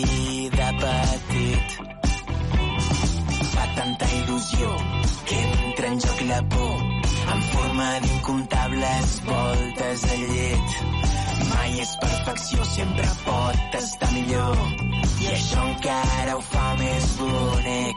de petit. Fa tanta il·lusió que entra en joc la por en forma d'incomptables voltes al llet. Mai és perfecció, sempre pot estar millor. I això encara ho fa més bonic.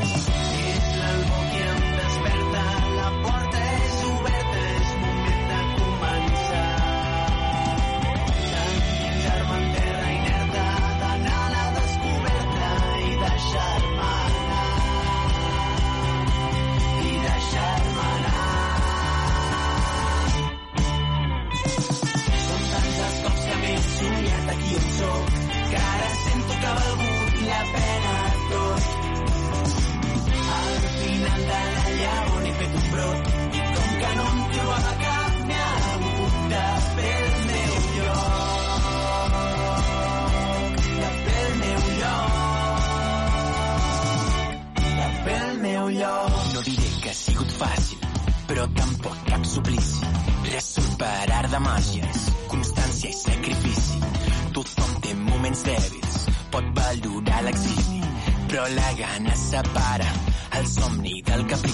la gana separa el somni del capí.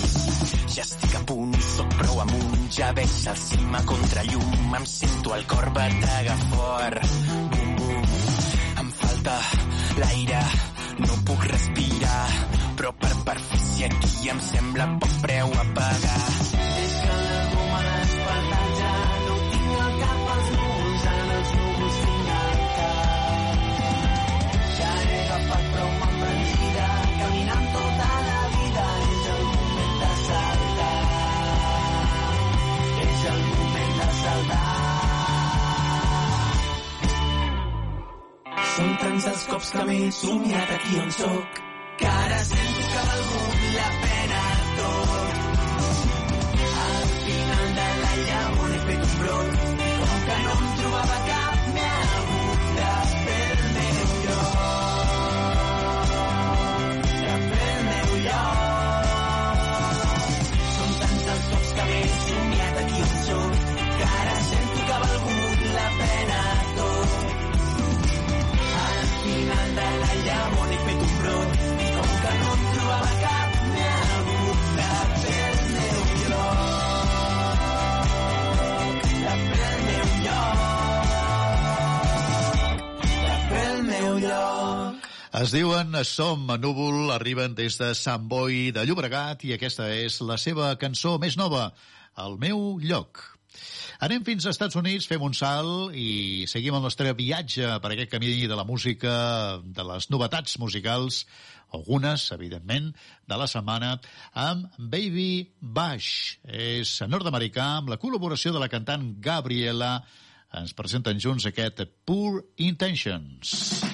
Ja estic a punt, sóc prou amunt, ja veig el cima contra llum, em sento el cor batega fort. Bum, bum. Em falta l'aire, no puc respirar, però per perfícia aquí em sembla poc cops que m'he somiat aquí on sóc Es diuen Som a Núvol, arriben des de Sant Boi de Llobregat i aquesta és la seva cançó més nova, El meu lloc. Anem fins als Estats Units, fem un salt i seguim el nostre viatge per aquest camí de la música, de les novetats musicals, algunes, evidentment, de la setmana, amb Baby Bash. És nord-americà, amb la col·laboració de la cantant Gabriela. Ens presenten junts aquest Poor Intentions. Poor Intentions.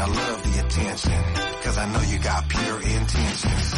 I love the attention. Cause I know you got pure intentions.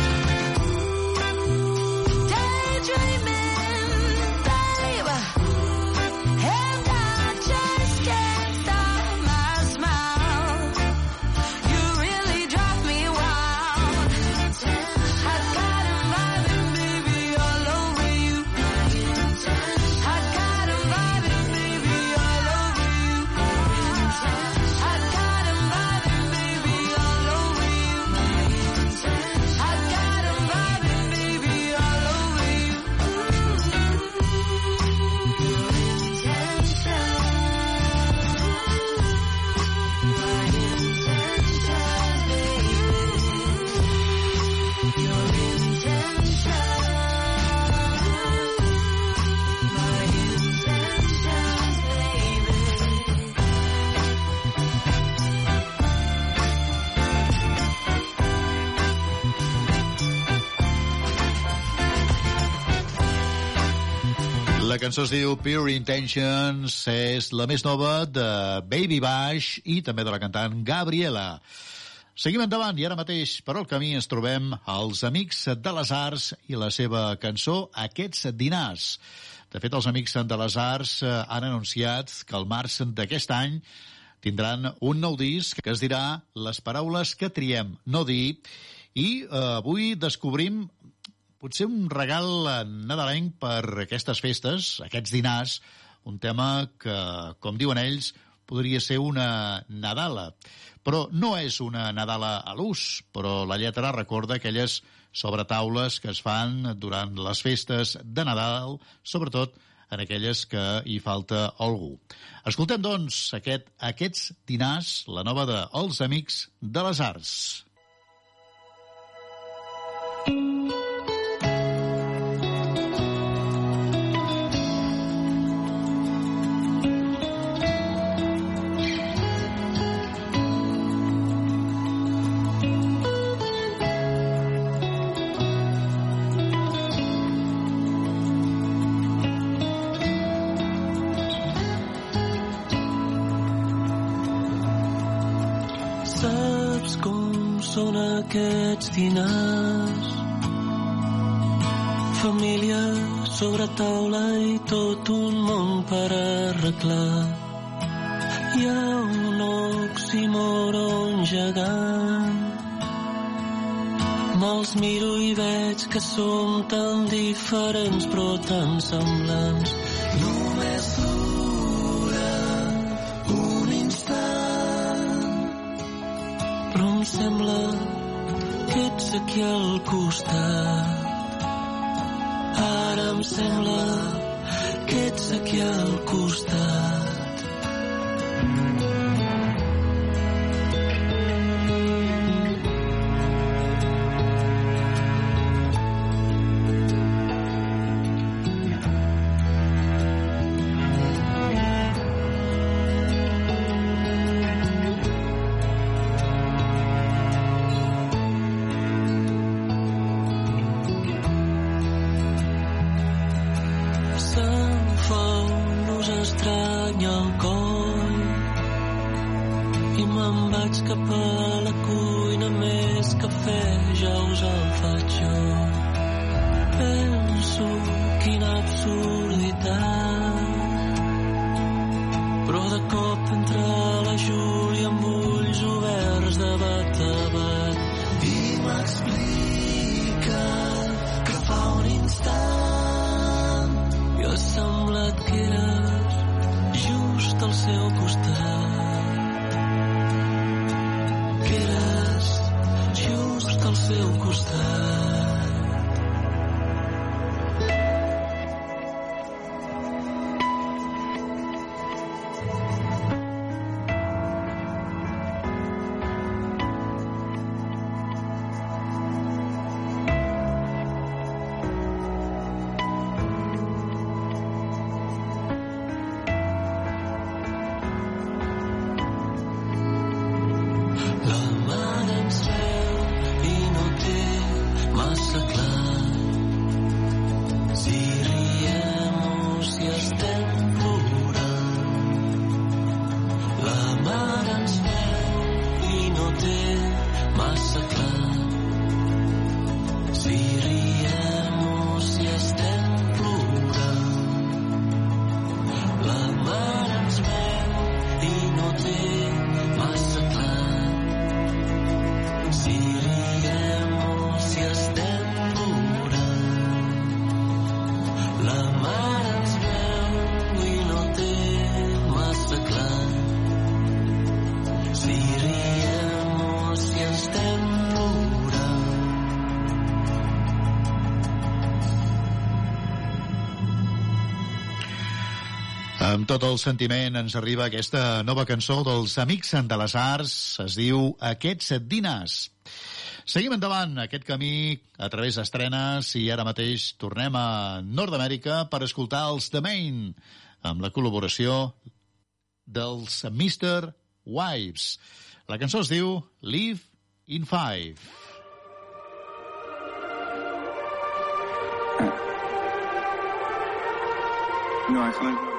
cançó es diu Pure Intentions, és la més nova de Baby Bash i també de la cantant Gabriela. Seguim endavant i ara mateix per al camí ens trobem els Amics de les Arts i la seva cançó Aquests dinars. De fet, els Amics de les Arts eh, han anunciat que el març d'aquest any tindran un nou disc que es dirà Les paraules que triem no dir i eh, avui descobrim potser un regal eh, nadalenc per aquestes festes, aquests dinars, un tema que, com diuen ells, podria ser una Nadala. Però no és una Nadala a l'ús, però la lletra recorda aquelles sobretaules que es fan durant les festes de Nadal, sobretot en aquelles que hi falta algú. Escoltem, doncs, aquest, aquests dinars, la nova de Els Amics de les Arts. thank you aquests dinars. Família sobre taula i tot un món per arreglar. Hi ha un oxímoron gegant. Me'ls miro i veig que som tan diferents però tan semblants tens aquí al costat. Ara em sembla que ets aquí al costat. tot el sentiment ens arriba aquesta nova cançó dels Amics de les Arts. Es diu Aquests set dinars. Seguim endavant aquest camí a través d'estrenes i ara mateix tornem a Nord-Amèrica per escoltar els The Main amb la col·laboració dels Mr. Wives. La cançó es diu Live in Five. No, I can't.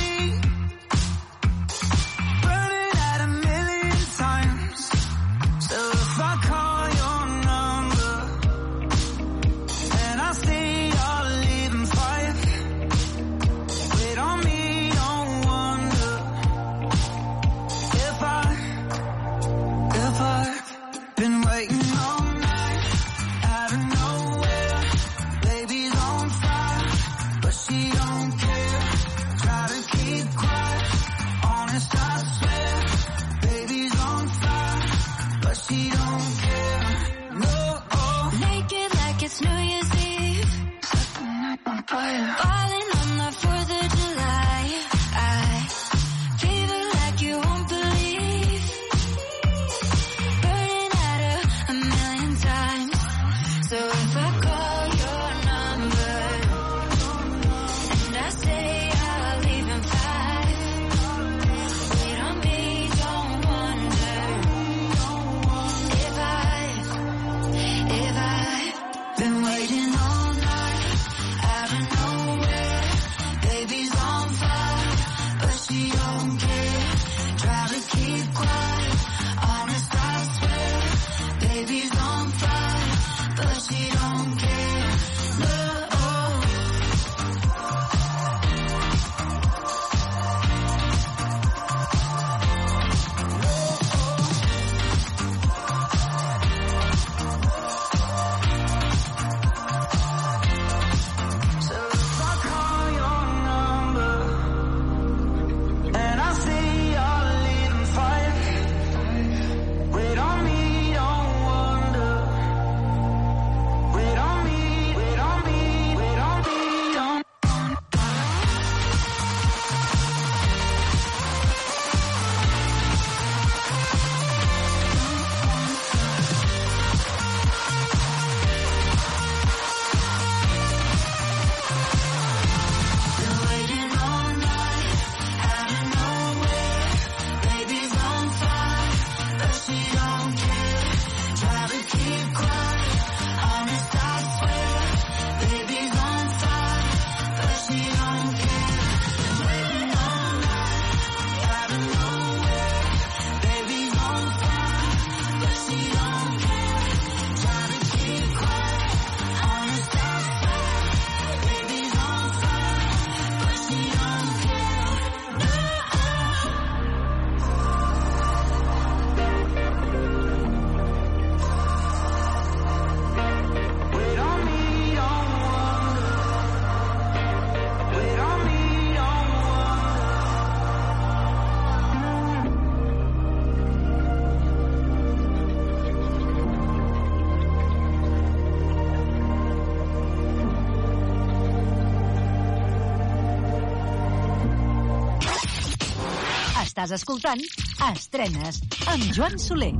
Estàs escoltant Estrenes amb Joan Soler.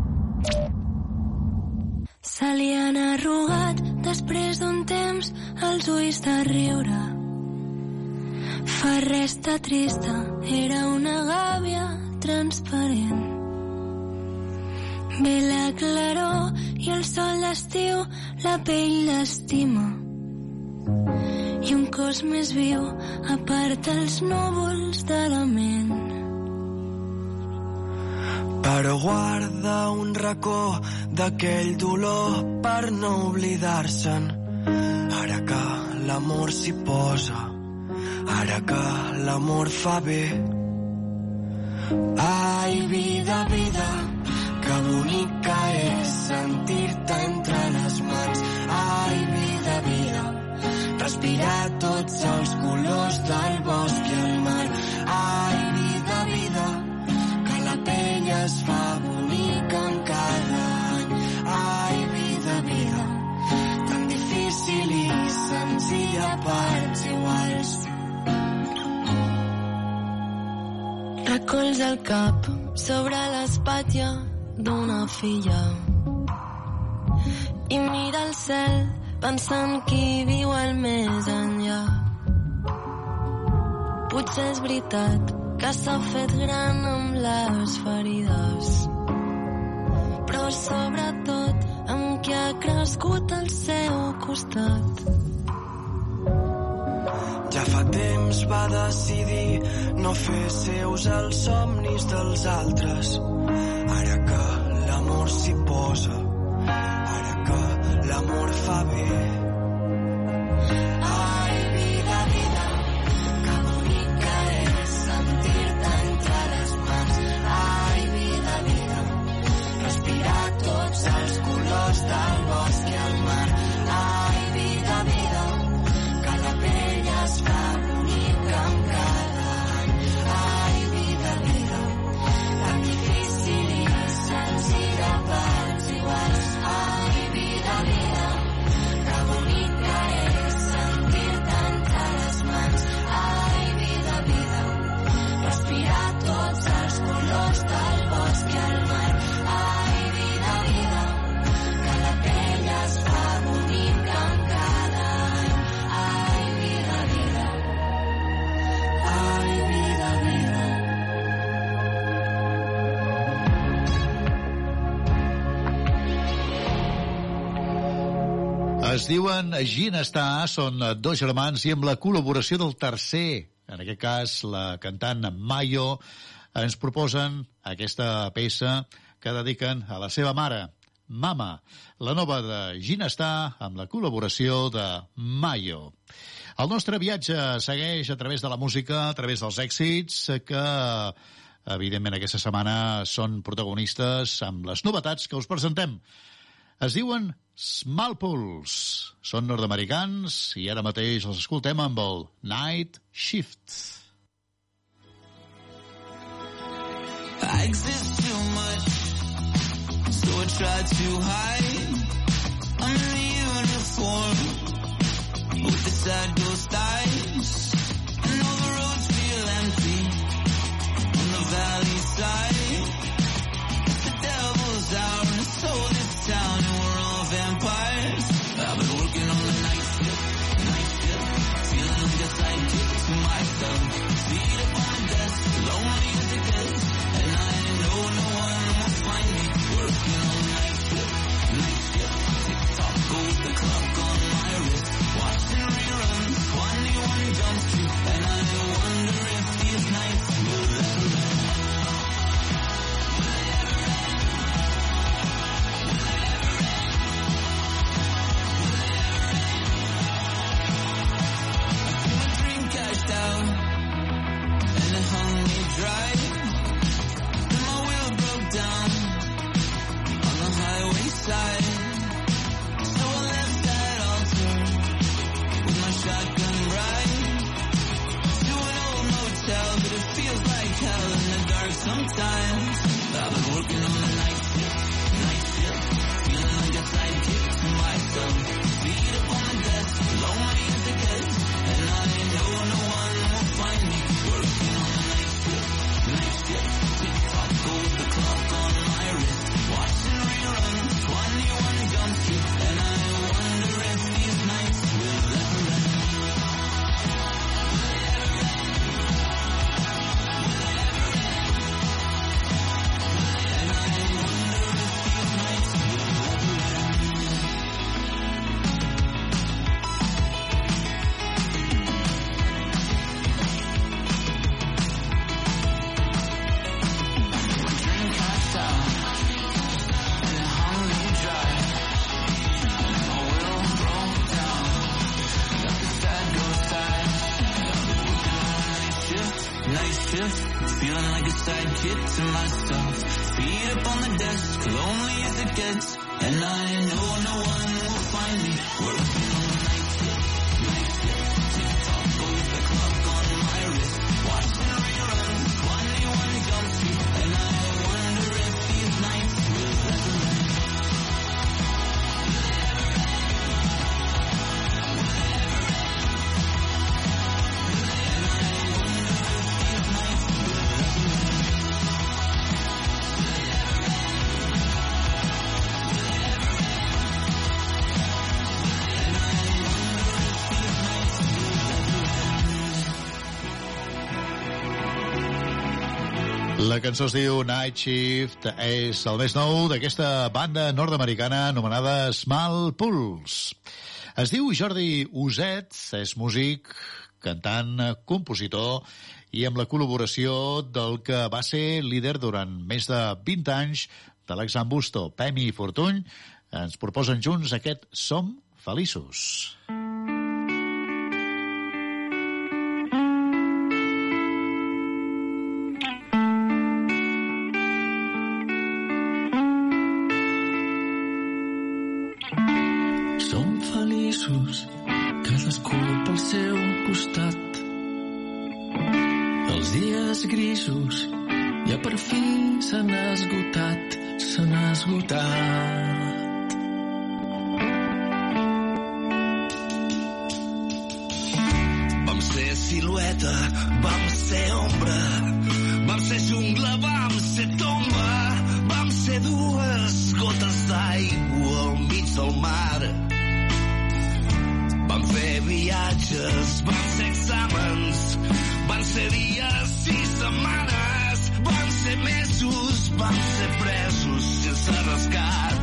Se li han arrugat després d'un temps els ulls de riure. Fa resta trista, era una gàbia transparent. Ve la claror i el sol d'estiu, la pell l'estima. I un cos més viu aparta els núvols guarda un racó d'aquell dolor per no oblidar-se'n. Ara que l'amor s'hi posa, ara que l'amor fa bé. Ai, vida, vida, que bonica és sentir-te entre les mans. Ai, vida, vida, respirar tots els colors del bosc i el mar. Ai, vida, vida, que la pell es fa cols al cap sobre l'espatlla d'una filla i mira el cel pensant qui viu al més enllà. Potser és veritat que s'ha fet gran amb les ferides però sobretot amb qui ha crescut al seu costat. Ja fa temps va decidir no fer seus els somnis dels altres. Ara que l'amor s'hi posa, ara que l'amor fa bé. Ara ah. Es diuen Ginestar, són eh, dos germans i amb la col·laboració del tercer, en aquest cas la cantant Mayo, ens proposen aquesta peça que dediquen a la seva mare, Mama, la nova de Ginestar amb la col·laboració de Mayo. El nostre viatge segueix a través de la música, a través dels èxits que evidentment aquesta setmana són protagonistes amb les novetats que us presentem es diuen Smallpulse. Són nord-americans i ara mateix els escoltem amb el Night Shift. I exist too much So I try to hide Under the uniform With the side ghost eyes And all the roads feel empty On the valley side The devil's out side. cançó es diu Night Shift, és el més nou d'aquesta banda nord-americana anomenada Small Pulse. Es diu Jordi Uset, és músic, cantant, compositor i amb la col·laboració del que va ser líder durant més de 20 anys de l'Exambusto, Pemi i Fortuny, ens proposen junts aquest Som Feliços. Mm. esgotat. Vam ser silueta, vam ser ombra, vam ser jungla, vam ser tomba, vam ser dues gotes d'aigua al mig del mar. Vam fer viatges, vam ser exàmens, van ser dies i setmanes, van ser mesos, van ser presos a rascar.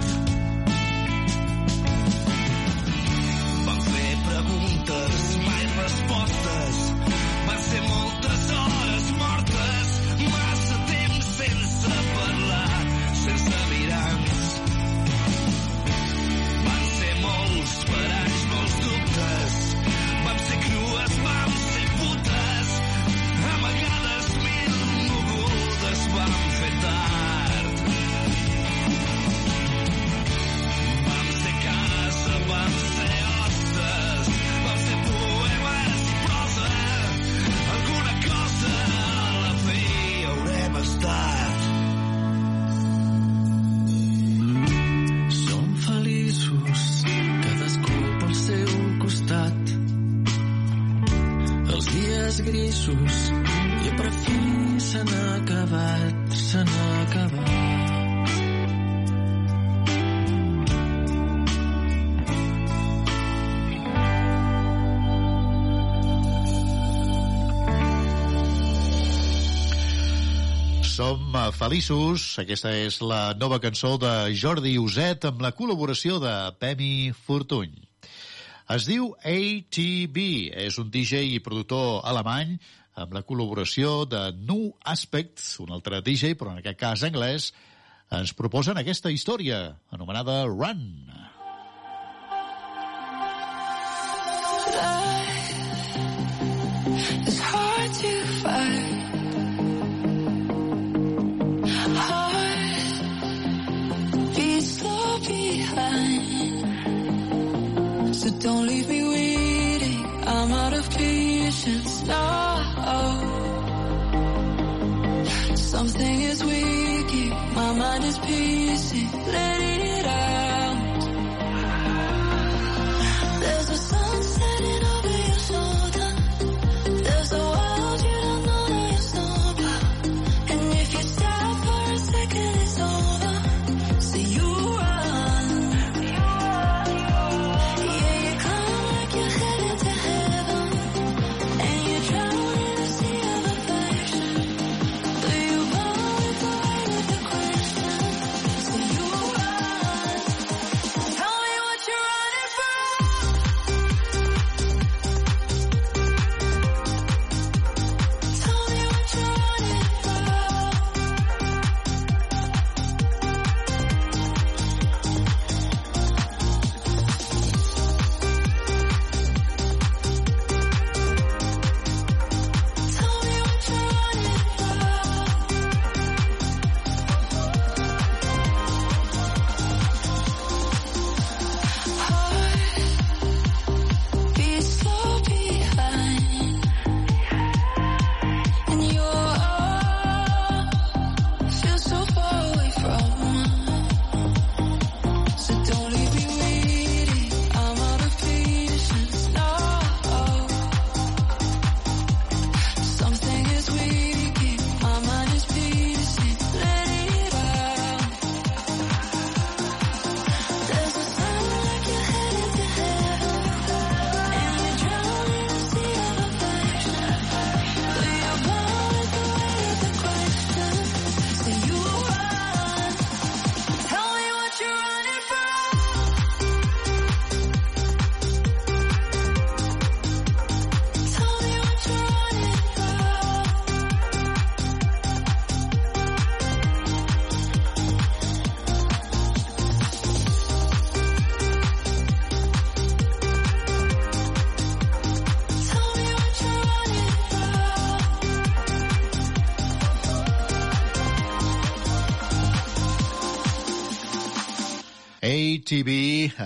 Som eh, feliços. Aquesta és la nova cançó de Jordi Uset amb la col·laboració de Pemi Fortuny. Es diu ATB, és un DJ i productor alemany amb la col·laboració de Nu Aspects, un altre DJ, però en aquest cas anglès, ens proposen aquesta història, anomenada Run. It's hard to So don't leave me waiting. I'm out of patience now. Something is weak. My mind is pacing.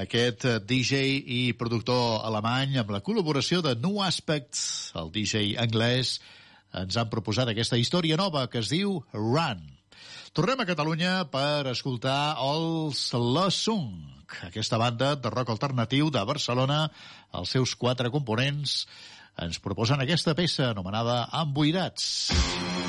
aquest eh, DJ i productor alemany, amb la col·laboració de New Aspects, el DJ anglès, ens han proposat aquesta història nova que es diu Run. Tornem a Catalunya per escoltar els La Sung, aquesta banda de rock alternatiu de Barcelona. Els seus quatre components ens proposen aquesta peça anomenada Emboirats. Emboirats.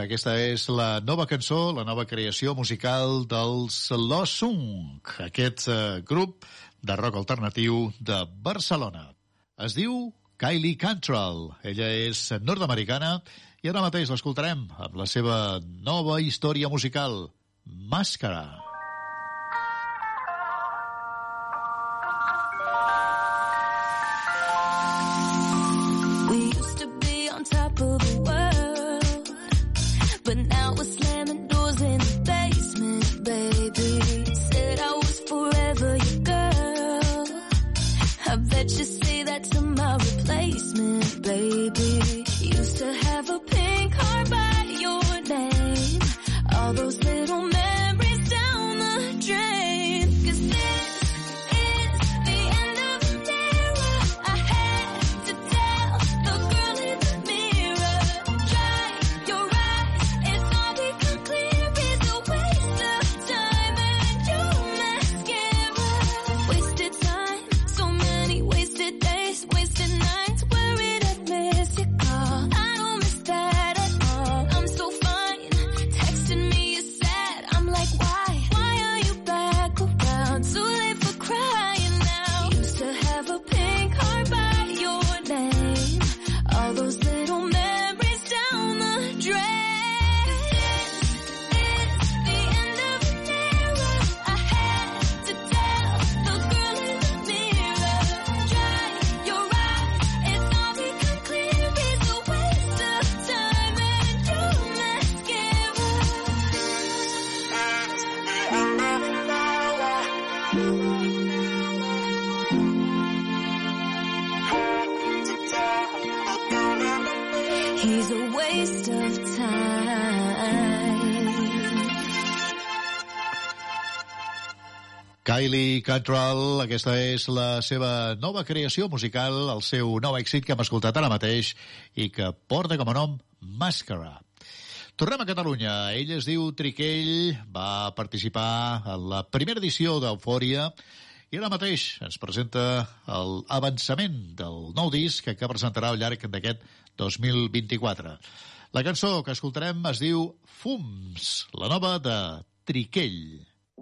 Aquesta és la nova cançó, la nova creació musical dels Losung, aquest eh, grup de rock alternatiu de Barcelona. Es diu Kylie Cantrell. Ella és nord-americana i ara mateix l'escoltarem amb la seva nova història musical, Màscara. Màscara. Riley Cottrell. Aquesta és la seva nova creació musical, el seu nou èxit que hem escoltat ara mateix i que porta com a nom Màscara. Tornem a Catalunya. Ell es diu Triquell, va participar en la primera edició d'Eufòria i ara mateix ens presenta l'avançament del nou disc que presentarà al llarg d'aquest 2024. La cançó que escoltarem es diu Fums, la nova de Triquell.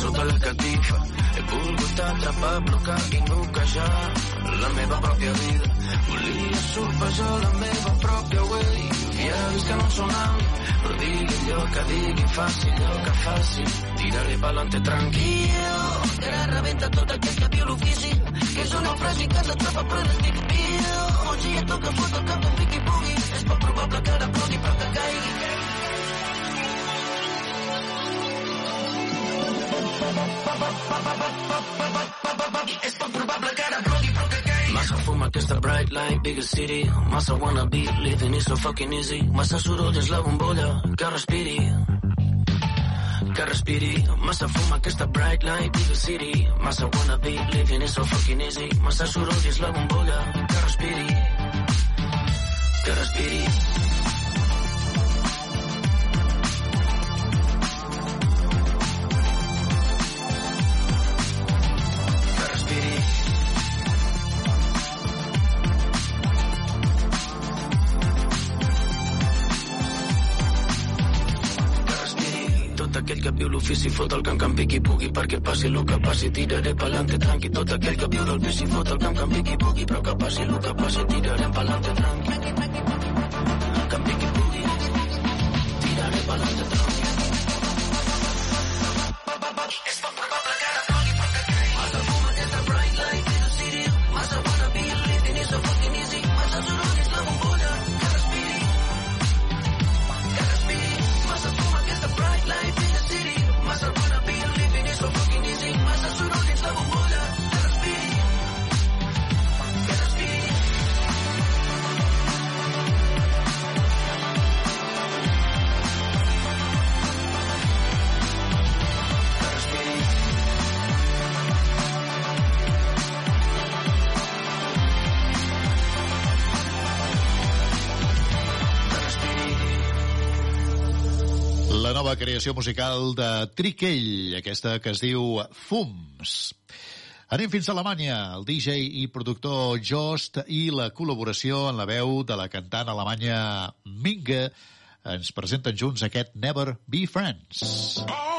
sota la catifa. He volgut atrapar, blocar i noquejar la meva pròpia vida. Volia sorpejar la meva pròpia way. I ara vis que no en tsunami, però digui allò que digui, faci allò que faci. Tiraré pa'lante tranquil, que rebenta tot aquell que viu l'ofici. Que és una frase que s'atrapa atrapa, però n'estic viu. Un dia toca fotre el cap d'un pic i pugui. És poc probable que ara plogui, però que caigui. Massa fum aquesta bright light, big city. Massa wanna be living is so fucking easy. Massa soroll és la bombolla que respiri. Que respiri. Massa fum aquesta bright light, big city. Massa wanna be living is so fucking easy. Massa soroll és la bombolla que respiri. Que respiri. aquell que viu l'ofici fot el camp campi qui pugui perquè passi el que passi tiraré pelante tranqui tot aquell que viu del pis i fot el camp campi qui pugui però que passi el que passi tirarem pelante tranqui creació musical de Triquell, aquesta que es diu Fums. Anem fins a Alemanya, el DJ i productor Jost i la col·laboració en la veu de la cantant alemanya Minge ens presenten junts aquest Never Be Friends. Oh!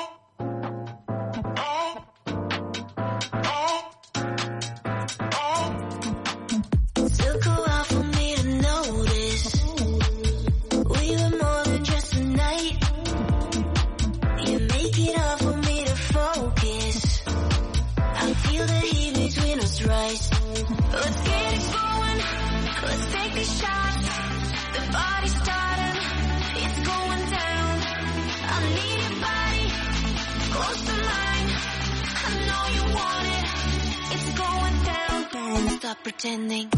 pretending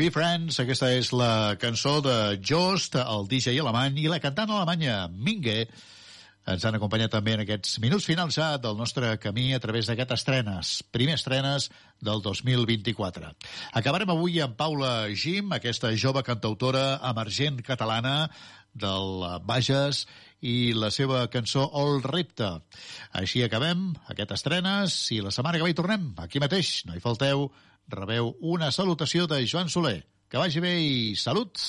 Be Friends. Aquesta és la cançó de Jost, el DJ alemany, i la cantant alemanya Minge ens han acompanyat també en aquests minuts finals ja del nostre camí a través d'aquestes estrenes, primer estrenes del 2024. Acabarem avui amb Paula Jim, aquesta jove cantautora emergent catalana del Bages i la seva cançó All Repte. Així acabem aquest estrenes i la setmana que ve hi tornem, aquí mateix, no hi falteu, rebeu una salutació de Joan Soler. Que vagi bé i salut!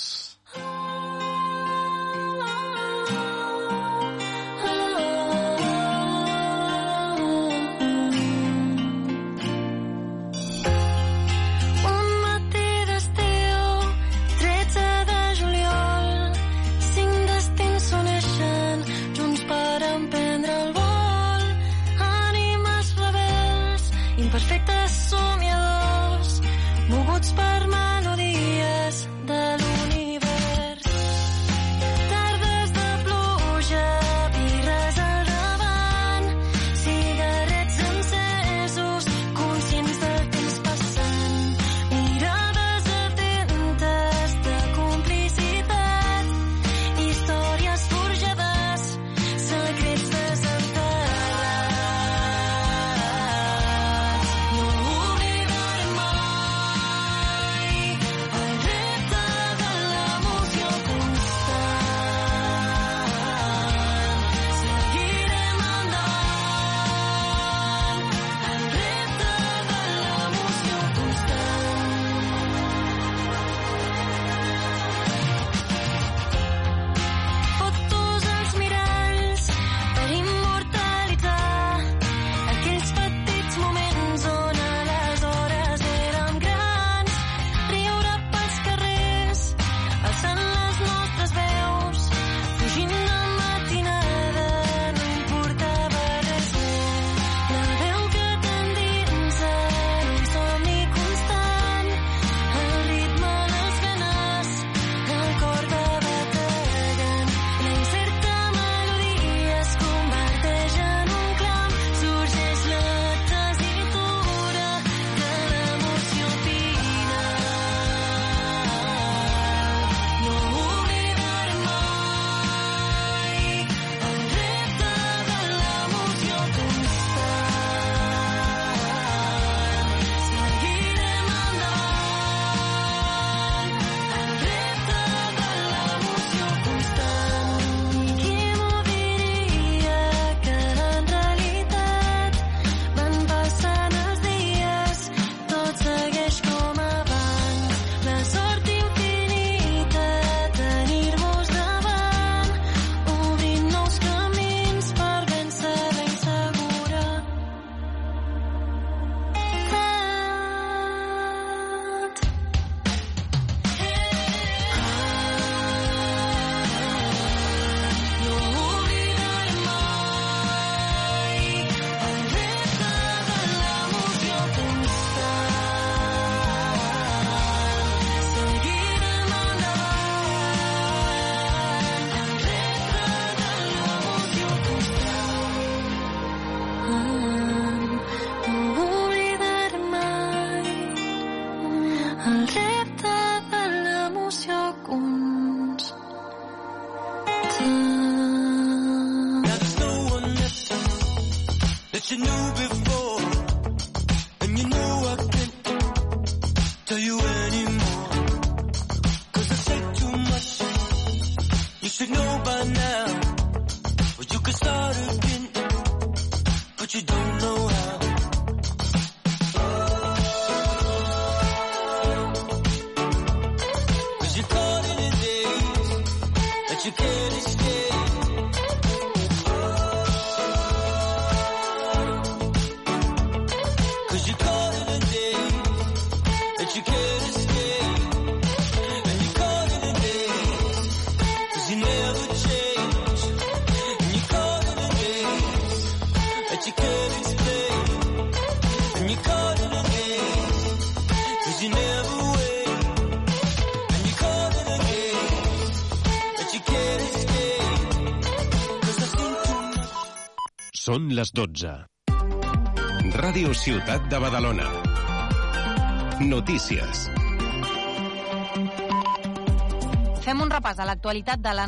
les 12. Ràdio Ciutat de Badalona. Notícies. Fem un repàs a l'actualitat de la